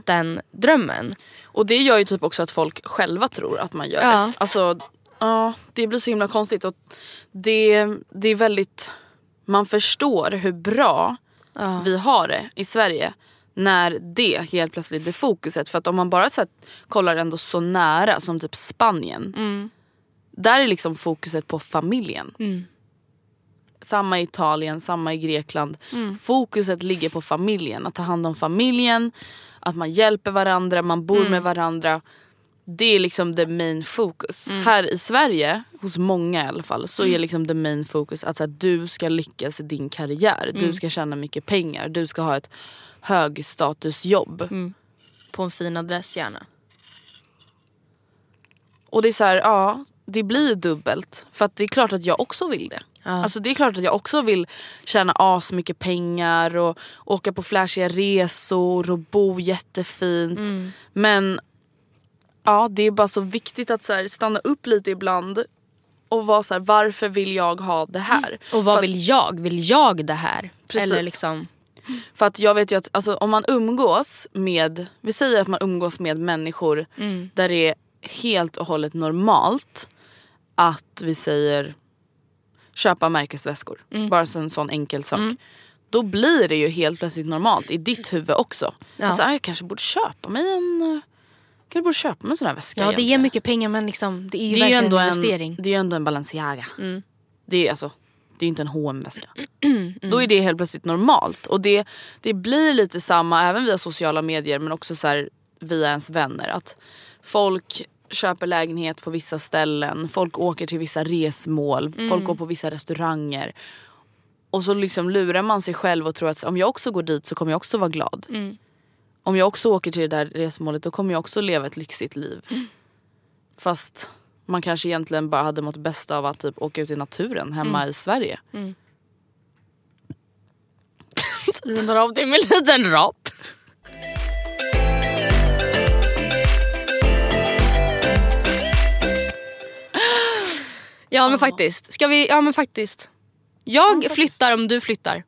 S2: den drömmen.
S1: Och det gör ju typ också att folk själva tror att man gör
S2: Ja.
S1: det. Alltså, ja, det blir så himla konstigt. Och det, det är väldigt... Man förstår hur bra vi har det i Sverige när det helt plötsligt blir fokuset. För att om man bara så kollar ändå så nära som typ Spanien. Där är liksom fokuset på familjen. Samma i Italien, samma i Grekland. Fokuset ligger på familjen. Att ta hand om familjen, att man hjälper varandra, man bor med varandra. Det är liksom the main fokus. Här i Sverige, hos många i alla fall, så är liksom the main fokus att här, du ska lyckas i din karriär. Du ska tjäna mycket pengar, du ska ha ett högstatusjobb.
S2: På en fin adress gärna.
S1: Och det är så här, ja, det blir dubbelt. För det är klart att jag också vill det. Alltså det är klart att jag också vill tjäna as mycket pengar och åka på flashiga resor och bo jättefint. Men ja, det är bara så viktigt att så här, stanna upp lite ibland och vara så här, varför vill jag ha det här?
S2: Och vad
S1: För-
S2: vill jag? Vill jag det här?
S1: Precis.
S2: Eller liksom...
S1: För att jag vet ju att alltså, om man umgås med, vi säger att man umgås med människor där det är helt och hållet normalt att vi säger köpa märkesväskor. Bara så en sån enkel sak. Då blir det ju helt plötsligt normalt i ditt huvud också.
S2: Ja.
S1: Att så, här, jag kanske borde köpa mig en eh, kanske borde köpa mig en sån här väska.
S2: Ja det ger
S1: egentligen.
S2: mycket pengar men liksom, det är ju
S1: det är
S2: verkligen
S1: ändå en
S2: investering.
S1: det är ju ändå en Balenciaga. Det är alltså det är inte en hm väska
S2: Mm.
S1: Då är det helt plötsligt normalt. Och det, det blir lite samma även via sociala medier men också så här, via ens vänner. Att folk köper lägenhet på vissa ställen, folk åker till vissa resmål,
S2: Mm.
S1: folk går på vissa restauranger. Och så liksom lurar man sig själv och tror att om jag också går dit så kommer jag också vara glad.
S2: Mm.
S1: Om jag också åker till det där resmålet då kommer jag också leva ett lyxigt liv.
S2: Mm.
S1: Fast man kanske egentligen bara hade mått bäst av att typ åka ut i naturen hemma
S2: Mm.
S1: i Sverige.
S2: Rundar av det med en liten rap. Ja men faktiskt. Ska vi, ja men faktiskt. Jag flyttar om du flyttar.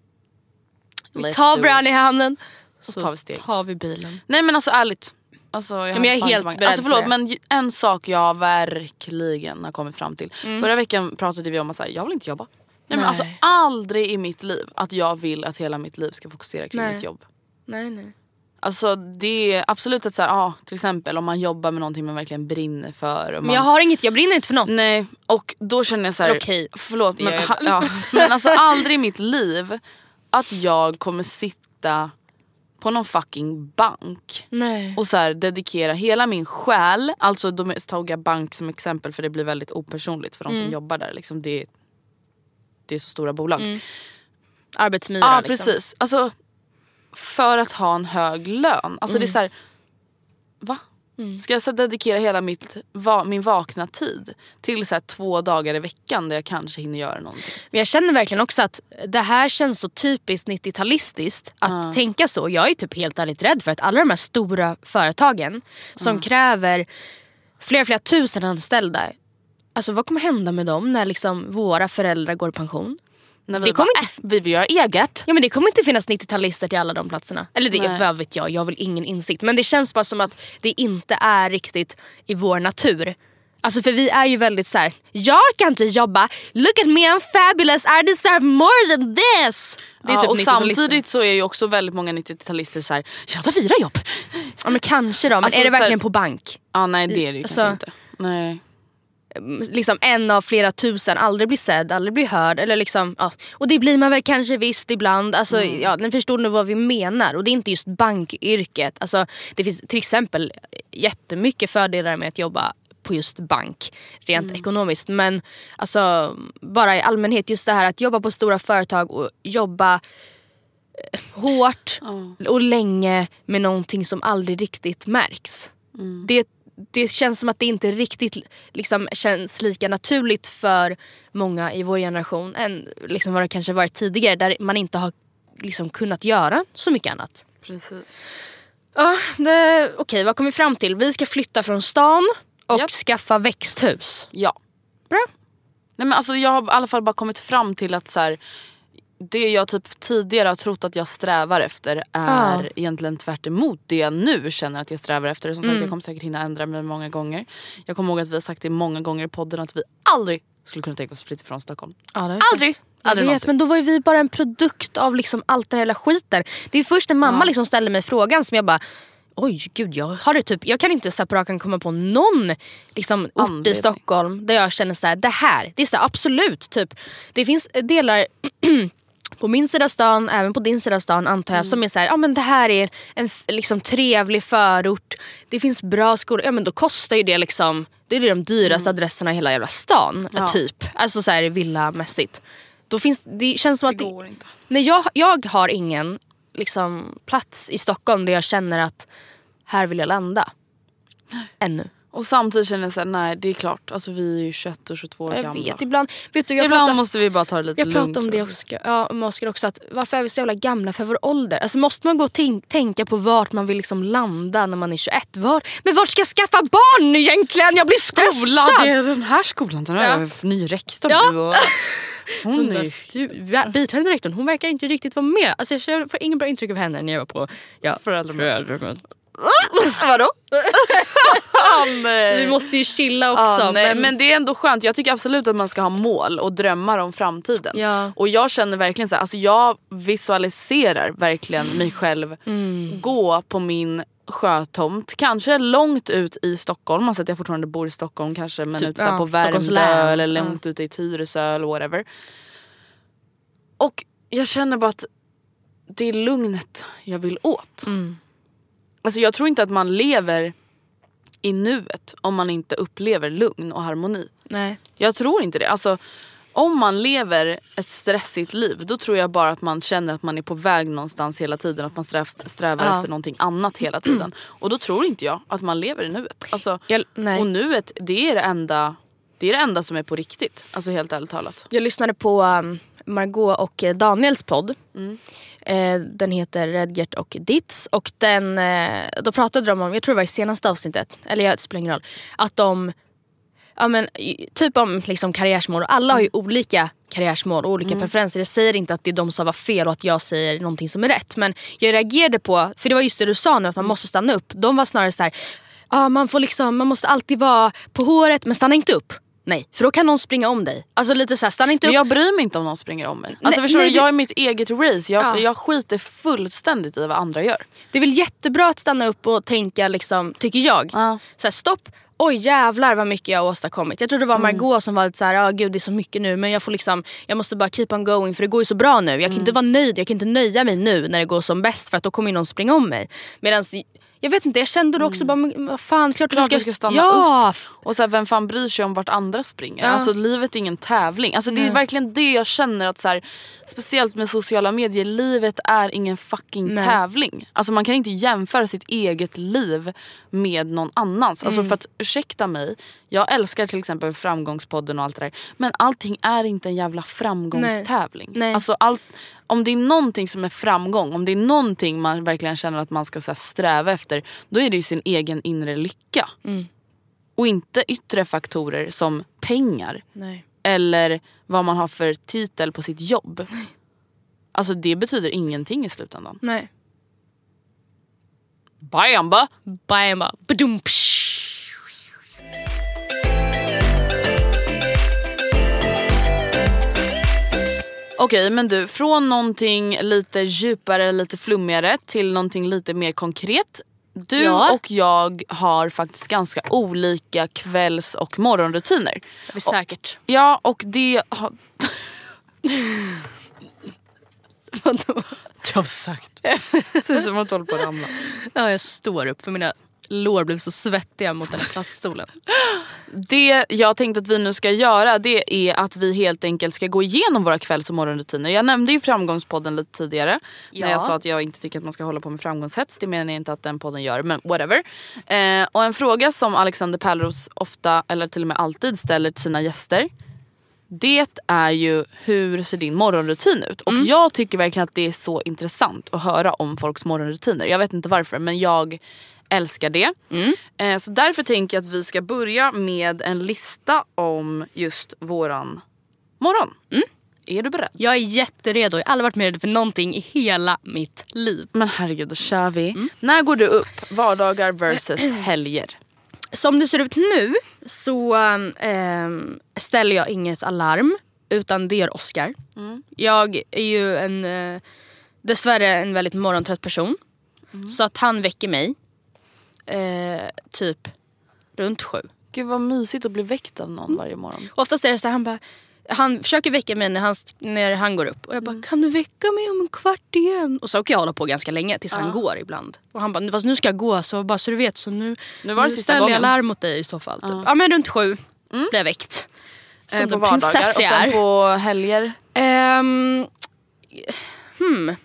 S2: Vi
S1: Let's
S2: tar
S1: do
S2: varandra i handen.
S1: Så tar vi steget.
S2: tar vi bilen.
S1: Nej men alltså ärligt. Alltså, jag,
S2: men jag är
S1: fan
S2: helt
S1: inte många-
S2: beredd
S1: alltså,
S2: för
S1: förlåt,
S2: det.
S1: men en sak jag verkligen har kommit fram till.
S2: Mm.
S1: Förra veckan pratade vi om att så här, jag vill inte jobba. Nej, men
S2: Nej.
S1: alltså aldrig i mitt liv att jag vill att hela mitt liv ska fokusera kring
S2: Nej.
S1: mitt jobb.
S2: Nej nej.
S1: Alltså det är absolut att så här, ja, till exempel om man jobbar med någonting man verkligen brinner för. Och man,
S2: Men jag har inget, jag brinner inte för något.
S1: Nej och då känner jag så här,
S2: Okej,
S1: förlåt men, ha, ja, men alltså aldrig i mitt liv att jag kommer sitta på någon fucking bank
S2: Nej.
S1: och så här, dedikera hela min själ, alltså då tog jag bank som exempel för det blir väldigt opersonligt för de
S2: Mm.
S1: som jobbar där. Liksom det, det är så stora bolag.
S2: Arbetsmyra
S1: Ja
S2: liksom.
S1: precis. Alltså, för att ha en hög lön. Alltså det är så här, va? Ska jag så dedikera hela mitt, va, min vakna tid till så två dagar i veckan där jag kanske hinner göra någonting?
S2: Men jag känner verkligen också att det här känns så typiskt 90-talistiskt att tänka så. Jag är typ helt ärligt rädd för att alla de här stora företagen som kräver flera, flera tusen anställda. Alltså vad kommer hända med dem när liksom våra föräldrar går i pension?
S1: När vi
S2: Det kommer
S1: bara,
S2: inte-
S1: äh, vi vill göra eget.
S2: Ja men det kommer inte finnas 90-talister till alla de platserna. Eller det,
S1: Nej.
S2: vad vet jag, jag har väl ingen insikt. Men det känns bara som att det inte är riktigt i vår natur. Alltså för vi är ju väldigt så här: jag kan inte jobba, look at me I'm fabulous, I deserve more than this. Det är
S1: ja,
S2: typ
S1: och
S2: 90-talister.
S1: samtidigt så är ju också väldigt många 90-talister såhär, jag tar fyra jobb.
S2: Ja men kanske då, men
S1: Alltså,
S2: är det
S1: så här-
S2: verkligen på bank?
S1: Ja nej det är det ju
S2: Alltså-
S1: kanske inte. Nej.
S2: Liksom en av flera tusen, aldrig blir sedd, aldrig blir hörd. Eller liksom, ja. Och det blir man väl kanske visst ibland. Alltså,
S1: Mm.
S2: ja, ni förstår nu vad vi menar. Och det är inte just bankyrket. Alltså, det finns till exempel jättemycket fördelar med att jobba på just bank rent
S1: Mm.
S2: ekonomiskt. Men alltså, bara i allmänhet just det här att jobba på stora företag och jobba eh, hårt och länge med någonting som aldrig riktigt märks.
S1: Mm.
S2: Det, det känns som att det inte riktigt liksom, känns lika naturligt för många i vår generation än liksom, vad det kanske varit tidigare där man inte har liksom, kunnat göra så mycket annat.
S1: Precis.
S2: Ja, det- Okej, vad kom vi fram till? Vi ska flytta från stan och
S1: Japp.
S2: skaffa växthus.
S1: Ja.
S2: Bra.
S1: Nej, men alltså, jag har i alla fall bara kommit fram till att så här, det jag typ tidigare har trott att jag strävar efter är
S2: Ja.
S1: egentligen tvärt det jag nu känner att jag strävar efter. Som sagt
S2: Mm.
S1: jag kommer säkert hinna ändra mig många gånger. Jag kommer ihåg att vi har sagt det många gånger i podden att vi aldrig skulle kunna tänka oss att flytta från Stockholm.
S2: Ja,
S1: Aldrig!
S2: sagt.
S1: Aldrig
S2: jag vet, men då var ju vi bara en produkt av liksom allt den hela skiten. Det är först när mamma liksom ställde mig frågan som jag bara Oj gud jag har det typ, jag kan inte så på rak arm komma på någon liksom, ort i
S1: Anledning.
S2: Stockholm där jag känner så här, det här, det är så här, absolut typ. Det finns delar på min sida stan, även på din sida stan antar jag, som är så här, ja men det här är en liksom, trevlig förort. Det finns bra skolor, ja men då kostar ju det liksom, det är de dyraste adresserna i hela jävla stan.
S1: Ja.
S2: Typ. Alltså så här villamässigt. Då finns, det känns som att
S1: Det går inte.
S2: Nej, jag, jag har ingen liksom, plats i Stockholm där jag känner att här vill jag landa. Ännu.
S1: Och samtidigt känner jag såhär, nej det är klart. Alltså vi är ju 21 och 22 år
S2: Jag
S1: gamla.
S2: vet, ibland, vet du, jag
S1: Ibland
S2: pratar,
S1: måste vi bara ta det lite
S2: jag
S1: lugnt.
S2: pratar om det
S1: jag.
S2: också, ja, med Oskar också. Att varför är vi så jävla gamla för vår ålder? Alltså måste man gå och tänk, tänka på vart man vill liksom landa när man är 21? Var, men vart ska jag skaffa barn nu egentligen? Jag blir
S1: Skola,
S2: stressad!
S1: det är den här skolan. Den
S2: Ja.
S1: är ny rektor
S2: Ja.
S1: nu. Och hon är
S2: Biträdande rektorn, hon verkar inte riktigt vara med. Alltså jag får ingen bra intryck av henne när jag var på ja, föräldramöte.
S1: Vadå? Han, eh,
S2: Vi måste ju chilla också.
S1: Ja, nej, men...
S2: men,
S1: det är ändå skönt. Jag tycker absolut att man ska ha mål och drömmar om framtiden.
S2: Ja.
S1: Och jag känner verkligen så här, alltså jag visualiserar verkligen mig själv
S2: Mm.
S1: gå på min sjötomt. Kanske långt ut i Stockholm, alltså att jag fortfarande bor i Stockholm kanske men
S2: Typ,
S1: ute så här
S2: ja,
S1: på Värmdö eller
S2: Ja.
S1: långt ute i Tyresö eller whatever. Och jag känner bara att det är lugnet jag vill åt.
S2: Mm.
S1: Alltså jag tror inte att man lever i nuet om man inte upplever lugn och harmoni.
S2: nej.
S1: Jag tror inte det. Alltså, om man lever ett stressigt liv då tror jag bara att man känner att man är på väg någonstans hela tiden. Att man sträv, strävar
S2: Ja.
S1: efter någonting annat hela tiden. Och då tror inte jag att man lever i nuet. Alltså,
S2: Jag,
S1: och nuet det är det, enda, det är det enda som är på riktigt. Alltså helt ärligt talat.
S2: Jag lyssnade på um, Margot och eh, Daniels podd.
S1: Mm.
S2: Eh, den heter Redgert och Ditz. Och den, eh, då pratade de om, jag tror det var i senaste avsnittet, eller jag, det spelar ingen roll. Att de, ja men typ om liksom karriärsmål. Alla har ju
S1: Mm.
S2: olika karriärsmål och olika preferenser. Jag säger inte att det de sa var fel och att jag säger någonting som är rätt. Men jag reagerade på, för det var just det du sa nu att man måste stanna upp. De var snarare så här, ah, man, får liksom, man måste alltid vara på håret men stanna inte upp. Nej, för då kan någon springa om dig. Alltså lite så här, stanna inte
S1: Men
S2: upp.
S1: jag bryr mig inte om någon springer om mig. Alltså
S2: Nej,
S1: förstår
S2: nej,
S1: du, jag är mitt eget race. Jag,
S2: Ja.
S1: jag skiter fullständigt i vad andra gör.
S2: Det är väl jättebra att stanna upp och tänka, liksom, tycker jag.
S1: Ja.
S2: Så här, stopp, oj jävlar vad mycket jag har åstadkommit. Jag tror det var
S1: Mm.
S2: Margot som var lite såhär, ah, gud det är så mycket nu men jag får liksom, jag måste bara keep on going för det går ju så bra nu. Jag kan
S1: Mm.
S2: inte vara nöjd, jag kan inte nöja mig nu när det går som bäst för att då kommer någon springa om mig. Medan jag vet inte, jag kände då också bara, men vad fan klart,
S1: Mm. Klart
S2: du
S1: du ska stanna
S2: ja,
S1: Och så här, vem fan bryr sig om vart andra springer?
S2: Ja.
S1: Alltså livet är ingen tävling. Alltså, det är verkligen det jag känner att så här, speciellt med sociala medier, livet är ingen fucking
S2: Nej.
S1: tävling. Alltså man kan inte jämföra sitt eget liv med någon annans. Alltså
S2: Mm.
S1: för att ursäkta mig, jag älskar till exempel framgångspodden och allt det där. Men allting är inte en jävla framgångstävling.
S2: Nej.
S1: Alltså allt, om det är någonting som är framgång, om det är någonting man verkligen känner att man ska så här, sträva efter, då är det ju sin egen inre lycka.
S2: Mm.
S1: Och inte yttre faktorer som pengar
S2: Nej.
S1: eller vad man har för titel på sitt jobb. Alltså det betyder ingenting i slutändan.
S2: Nej.
S1: Bamba!
S2: Bam, bara,
S1: Okej men du, från någonting lite djupare, lite flummigare till någonting lite mer konkret. Du
S2: Ja.
S1: och jag har faktiskt ganska olika kvälls och morgonrutiner.
S2: Det är säkert.
S1: Ja och det har...
S2: Vadå?
S1: Du har sagt. Det ser ut som att du håller på att ramla.
S2: Ja, jag står upp för mina lår blev så svettiga mot den här plaststolen.
S1: Det jag tänkte att vi nu ska göra det är att vi helt enkelt ska gå igenom våra kvälls och morgonrutiner. Jag nämnde ju framgångspodden lite tidigare.
S2: Ja.
S1: När jag sa att jag inte tycker att man ska hålla på med framgångshets. Det menar jag inte att den podden gör men whatever. Eh, och en fråga som Alexander Pärleros ofta eller till och med alltid ställer till sina gäster. Det är ju hur ser din morgonrutin ut? Och jag tycker verkligen att det är så intressant att höra om folks morgonrutiner. Jag vet inte varför men jag älskar det. Eh, så därför tänker jag att vi ska börja med en lista om just våran morgon. Är du beredd?
S2: Jag är jätteredo. Jag har aldrig varit mer redo för någonting i hela mitt liv.
S1: Men herregud, då kör vi. När går du upp? Vardagar versus helger.
S2: Som det ser ut nu så ehm, ställer jag inget alarm. Utan det gör Oscar. Jag är ju en, eh, dessvärre en väldigt morgontrött person. Så att han väcker mig eh, typ runt sju.
S1: Gud vad mysigt att bli väckt av någon varje morgon.
S2: Och oftast är det så här, han bara han försöker väcka mig när han, när han går upp. Och jag bara, kan du väcka mig om en kvart igen? Och så kan jag hålla på ganska länge tills han går ibland. Och han bara, fast nu ska jag gå så bara så du vet. Så nu,
S1: Nu var det
S2: nu ställer
S1: gången.
S2: jag larm mot dig i så fall. Typ. Ja men runt sju blir jag väckt. Som
S1: Eh, på vardagar och sen på helger.
S2: Ehm, hmm.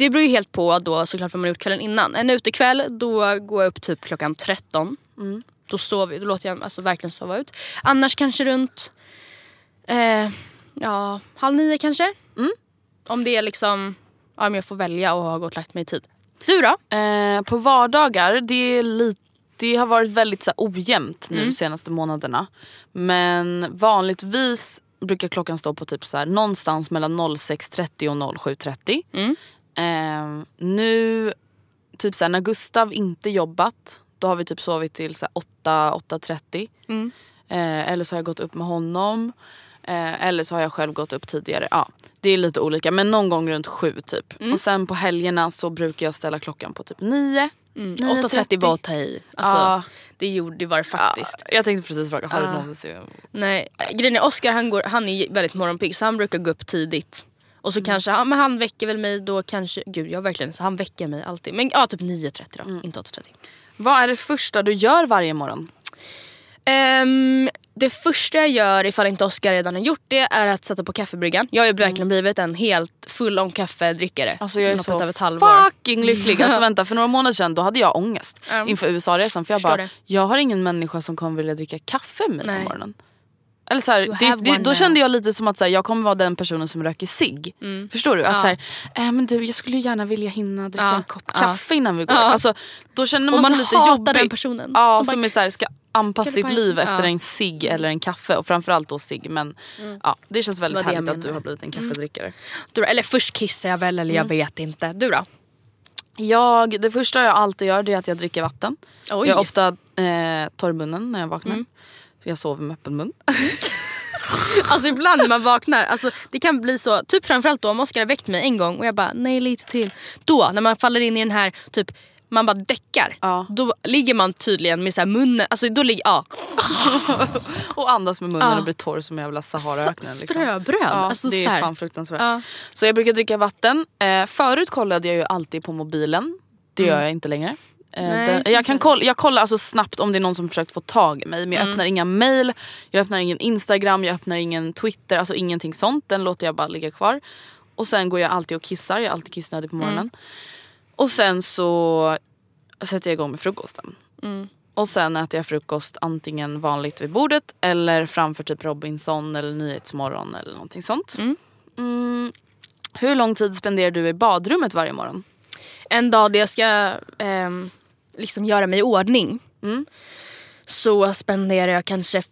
S2: Det beror ju helt på då såklart vad man har gjort kvällen innan. En utekväll då går jag upp typ klockan 13. Då, sover, då låter jag alltså, verkligen sova ut. Annars kanske runt eh, ja, halv nio kanske. Om det är liksom, ja, om jag får välja och har gått och lagt mig i tid. Du då?
S1: Eh, på vardagar, det, är lite, det har varit väldigt så här, ojämnt nu
S2: Mm.
S1: de senaste månaderna. Men vanligtvis brukar klockan stå på typ så här, någonstans mellan 06.30 och 07.30.
S2: Mm.
S1: Eh, nu, typ så här, när Gustav inte jobbat, då har vi typ sovit till så här, 8, 8.30.
S2: Mm.
S1: Eh, eller så har jag gått upp med honom. Eh, eller så har jag själv gått upp tidigare. Ja, det är lite olika men någon gång runt sju typ.
S2: Mm.
S1: Och sen på helgerna så brukar jag ställa klockan på typ nio.
S2: Mm.
S1: 9.30.
S2: 8.30 var att ta i. Alltså,
S1: Ja.
S2: Det gjorde var det faktiskt.
S1: Ja, jag tänkte precis fråga, har du
S2: Ah.
S1: någonsin...
S2: Nej, grejen är Oscar han, går, han är väldigt morgonpigg så han brukar gå upp tidigt. Och
S1: Mm.
S2: så kanske, ja, men han väcker väl mig då kanske, gud jag verkligen, så han väcker mig alltid. Men ja typ 9.30 då,
S1: Mm.
S2: inte 8.30.
S1: Vad är det första du gör varje morgon?
S2: Ehm, det första jag gör ifall inte Oscar redan har gjort det är att sätta på kaffebryggan. Jag har ju verkligen blivit en helt full on kaffedrickare.
S1: Mm. Alltså jag är så
S2: av ett halvår.
S1: fucking lycklig. Alltså vänta, för några månader sedan då hade jag ångest
S2: Ja.
S1: inför USA-resan. För jag bara,
S2: det.
S1: jag har ingen människa som kommer vilja dricka kaffe med mig på morgonen. Eller så här, det, det, då kände jag lite som att så här, jag kommer vara den personen som röker cigg. Förstår du? Att
S2: Ja.
S1: så här, äh, men du, jag skulle gärna vilja hinna dricka
S2: Ja.
S1: en kopp kaffe innan vi går.
S2: Ja.
S1: Alltså, då känner man,
S2: Och man
S1: sig lite
S2: hatar
S1: jobbig.
S2: den personen.
S1: Ja,
S2: Som
S1: som,
S2: bara,
S1: är så här, ska anpassa
S2: "Ska vi
S1: sitt liv efter en cigg eller en kaffe. Och framförallt då cigg. Men ja, det känns väldigt
S2: Det
S1: härligt att du har blivit en kaffedrickare.
S2: Du, då? eller först kissar jag väl eller jag
S1: Mm.
S2: vet inte. Du då?
S1: Jag, det första jag alltid gör det är att jag dricker vatten.
S2: Oj.
S1: Jag är ofta eh, torr i munnen när jag vaknar.
S2: Mm.
S1: Jag sover med öppen mun.
S2: Alltså ibland när man vaknar, alltså, det kan bli så, typ framförallt då om Oscar har väckt mig en gång och jag bara nej lite till. Då när man faller in i den här typ man bara däckar.
S1: Ja.
S2: Då ligger man tydligen med så munnen, alltså då ligger, ja.
S1: och andas med munnen
S2: Ja.
S1: och blir torr som jävla Saharaöknen. Liksom.
S2: Ströbröd.
S1: Ja,
S2: alltså,
S1: det
S2: så
S1: är
S2: här.
S1: fan fruktansvärt.
S2: Ja.
S1: Så jag brukar dricka vatten. Eh, förut kollade jag ju alltid på mobilen. Det gör jag inte längre. Eh,
S2: Nej,
S1: jag, kan kolla, jag kollar alltså snabbt om det är någon som försökt få tag i mig. Men jag öppnar inga mail, jag öppnar ingen instagram, jag öppnar ingen twitter. Alltså ingenting sånt. Den låter jag bara ligga kvar. Och sen går jag alltid och kissar. Jag är alltid kissnödig på morgonen. Och sen så sätter jag igång med frukosten. Och sen äter jag frukost antingen vanligt vid bordet eller framför typ Robinson eller Nyhetsmorgon eller någonting sånt. Mm. Hur lång tid spenderar du i badrummet varje morgon?
S2: En dag där jag ska ehm, liksom göra mig i ordning
S1: Mm.
S2: så spenderar jag kanske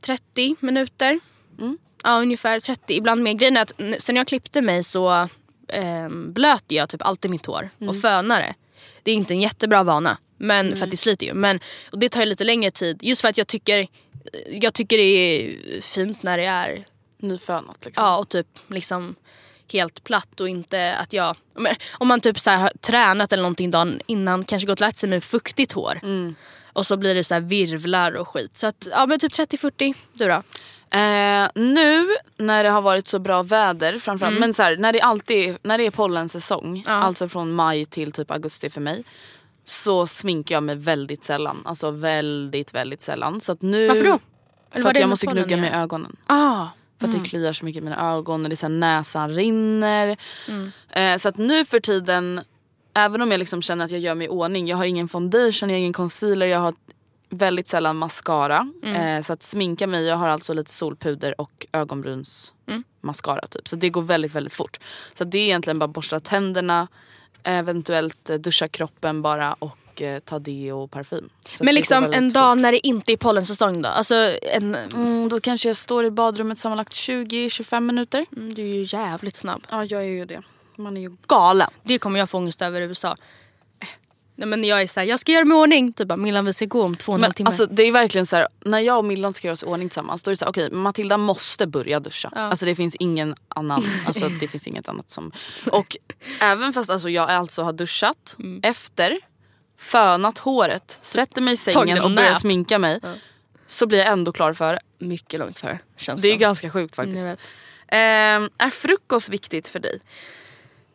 S2: 30 minuter.
S1: Mm.
S2: Ja ungefär 30, ibland mer. Grejen är att sen jag klippte mig så ehm, blöter jag typ alltid mitt hår
S1: Mm.
S2: och fönar det. Det är inte en jättebra vana men, för att det sliter ju. Men, och det tar ju lite längre tid just för att jag tycker, jag tycker det är fint när det är
S1: Nyfönat liksom.
S2: Ja och typ liksom helt platt och inte att jag... Om man typ så har tränat eller någonting dagen innan, kanske gått och lagt sig med fuktigt hår. Och så blir det så virvlar och skit. Så att, ja men typ 30-40. Du då?
S1: Eh, nu när det har varit så bra väder framförallt, men så här, när, det alltid, när det är pollensäsong,
S2: Mm. Ja.
S1: alltså från maj till typ augusti för mig. Så sminkar jag mig väldigt sällan. Alltså väldigt väldigt sällan. Så nu,
S2: Varför då? Eller
S1: För att jag måste gnugga
S2: gör?
S1: med ögonen.
S2: Ah,
S1: För att det kliar så mycket i mina ögon och det är så här, näsan rinner. Eh, så att nu för tiden, även om jag liksom känner att jag gör mig i ordning. Jag har ingen foundation, jag har ingen concealer, jag har väldigt sällan mascara. Eh, så att sminka mig, jag har alltså lite solpuder och ögonbryns mascara typ. Så det går väldigt väldigt fort. Så det är egentligen bara borsta tänderna, eventuellt duscha kroppen bara och eh, ta deo och parfym. Så
S2: men liksom en
S1: fort.
S2: dag när det inte är pollensäsong då? Alltså en...
S1: Mm, då kanske jag står i badrummet sammanlagt 20-25 minuter.
S2: Mm, Du är ju jävligt snabb.
S1: Ja, jag är ju det. Man är ju galen.
S2: Det kommer jag få ångest över i USA. Nej, men jag är såhär, jag ska göra mig i ordning. Typ bara, Millan vi ska gå om två och en halv timme.
S1: alltså, det är verkligen så här, när jag och Millan ska göra oss i ordning tillsammans då är det så här, okej Matilda måste börja duscha. Alltså det finns ingen annan, alltså det finns inget annat som... Och även fast alltså, jag alltså har duschat
S2: Mm.
S1: efter, fönat håret, sätter mig i sängen
S2: en
S1: och börjar sminka mig. Så blir jag ändå klar för det.
S2: Mycket långt före. Känns
S1: Det är
S2: som.
S1: ganska sjukt
S2: Jag
S1: faktiskt. Ehm, är frukost viktigt för dig?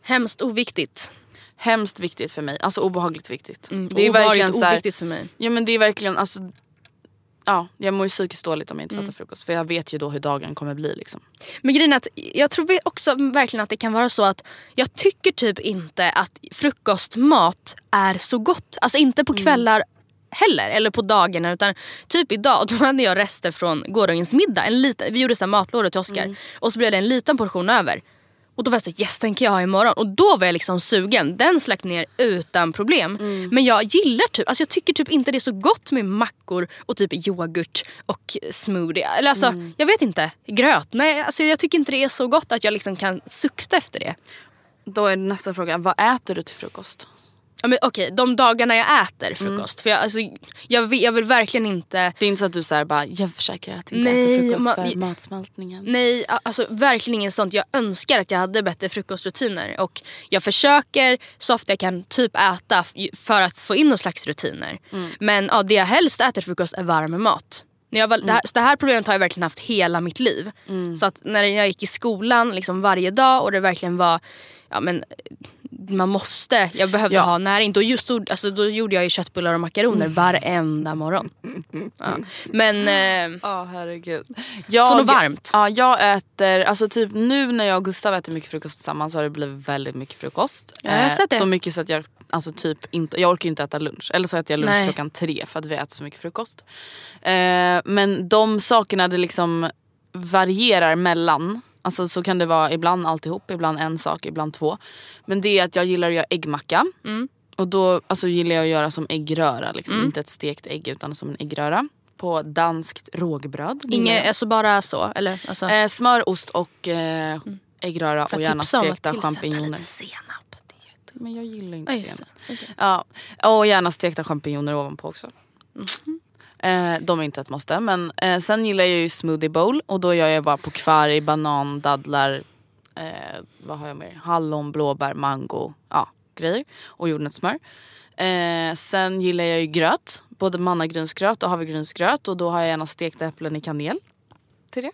S2: Hemskt oviktigt.
S1: Hemskt viktigt för mig, alltså obehagligt viktigt.
S2: Mm,
S1: det är
S2: obehagligt
S1: verkligen så här,
S2: oviktigt för mig.
S1: Ja men det är verkligen alltså Ja, jag mår ju psykiskt dåligt om jag inte
S2: Mm.
S1: fattar frukost. För jag vet ju då hur dagen kommer bli liksom.
S2: Men grejen är att jag tror också verkligen att det kan vara så att jag tycker typ inte att frukostmat är så gott. Alltså inte på
S1: Mm.
S2: kvällar heller. Eller på dagarna. Utan typ idag då hade jag rester från gårdagens middag. En liten, vi gjorde så matlådor till Oscar. Och så blev det en liten portion över. Och då var jag såhär, yes den kan jag ha imorgon. Och då var jag liksom sugen. Den släck ner utan problem. Men jag gillar typ, alltså jag tycker typ inte det är så gott med mackor och typ yoghurt och smoothie. Eller alltså, jag vet inte. Gröt. Nej, alltså jag tycker inte det är så gott att jag liksom kan sukta efter det.
S1: Då är nästa fråga, vad äter du till frukost?
S2: Ja, men Okej, de dagarna jag äter frukost. För jag, alltså, jag, vill, jag vill verkligen inte...
S1: Det är inte så att du säger bara, jag försäkrar att inte
S2: Nej,
S1: äter frukost
S2: ma-
S1: för matsmältningen.
S2: Nej, alltså verkligen inget sånt. Jag önskar att jag hade bättre frukostrutiner. Och jag försöker så ofta jag kan typ äta för att få in någon slags rutiner. Men ja, det jag helst äter frukost är varm mat. När jag var, det, här, så det här problemet har jag verkligen haft hela mitt liv. Så att när jag gick i skolan liksom varje dag och det verkligen var ja, men, man måste, jag behövde
S1: Ja.
S2: ha näring. Då, just, då, alltså, då gjorde jag ju köttbullar och makaroner varenda morgon. Ja. Men eh,
S1: Ja herregud. Jag,
S2: Så något varmt?
S1: Ja jag äter, alltså typ nu när jag och Gustav äter mycket frukost tillsammans så har det blivit väldigt mycket frukost. Eh,
S2: Ja, det.
S1: Så mycket så att jag alltså typ inte, jag orkar inte äta lunch. Eller så äter jag lunch
S2: Nej.
S1: klockan tre för att vi äter så mycket frukost. Eh, men de sakerna det liksom varierar mellan. Alltså så kan det vara ibland alltihop, ibland en sak, ibland två. Men det är att jag gillar att göra äggmacka.
S2: Mm.
S1: Och då alltså, gillar jag att göra som äggröra. Liksom. Inte ett stekt ägg utan som en äggröra. På danskt rågbröd.
S2: inget, alltså bara så? Eller, alltså.
S1: Eh, smör, ost och eh, äggröra
S2: För
S1: och gärna stekta champinjoner.
S2: lite senap.
S1: Men jag gillar inte senap.
S2: Okej.
S1: Ja, och gärna stekta champinjoner ovanpå också. Eh, de är inte ett måste. Men eh, sen gillar jag ju smoothie bowl och då gör jag bara på kvarg, banan, dadlar, eh, vad har jag mer? Hallon, blåbär, mango, ja grejer. Och jordnötssmör. Eh, sen gillar jag ju gröt. Både mannagrynsgröt och havregrynsgröt och då har jag gärna stekta äpplen i kanel. Till det.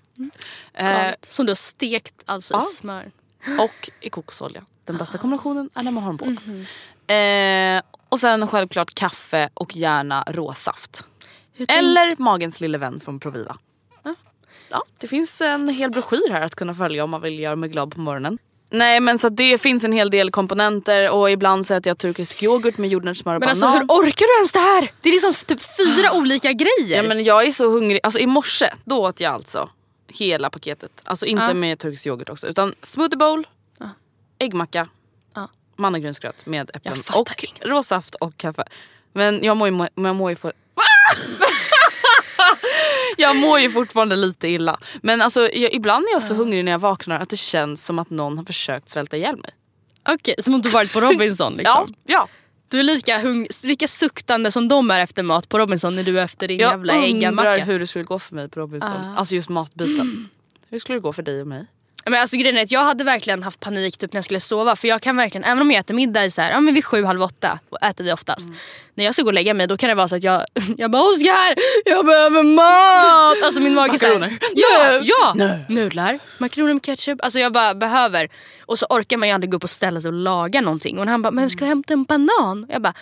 S1: Eh,
S2: Gott. Som du har stekt alltså
S1: ja.
S2: i smör.
S1: och i kokosolja. Den bästa kombinationen är när man har dem båda. Eh, och sen självklart kaffe och gärna råsaft.
S2: Tänk-
S1: Eller magens lille vän från Proviva. Ja, det finns en hel broschyr här att kunna följa om man vill göra mig glad på morgonen. Nej men så det finns en hel del komponenter och ibland så äter jag turkisk yoghurt med jordnötssmör och
S2: Men
S1: banan.
S2: alltså hur orkar du ens det här? Det är liksom typ fyra olika grejer.
S1: Ja men jag är så hungrig. Alltså i morse, då åt jag alltså hela paketet. Alltså inte
S2: Ja.
S1: med turkisk yoghurt också utan smoothie bowl, äggmacka,
S2: Ja.
S1: mannagrynsgröt med äpplen och råsaft och kaffe. Men jag mår ju, men jag mår ju få... jag mår ju fortfarande lite illa. Men alltså, jag, ibland är jag så hungrig när jag vaknar att det känns som att någon har försökt svälta ihjäl mig.
S2: Okej, som om du varit på Robinson liksom.
S1: ja.
S2: Du är lika, hung- lika suktande som de är efter mat på Robinson när du är efter din
S1: Jag
S2: jävla
S1: undrar
S2: äggamacka.
S1: hur det skulle gå för mig på Robinson. Alltså just matbiten. Hur skulle det gå för dig och mig?
S2: Men alltså grejen är att jag hade verkligen haft panik typ när jag skulle sova. För jag kan verkligen, även om jag äter middag i så här, ja, men vid sju, halv åtta, och äter vi oftast. När jag ska gå och lägga mig då kan det vara så att jag, jag bara Oskar, jag behöver mat! Alltså min mage
S1: Makaroner.
S2: Ja, ja! Nudlar, makaroner med ketchup. Alltså jag bara behöver. Och så orkar man ju aldrig gå upp och ställa sig och laga någonting. Och han bara, men ska jag hämta en banan? Jag bara,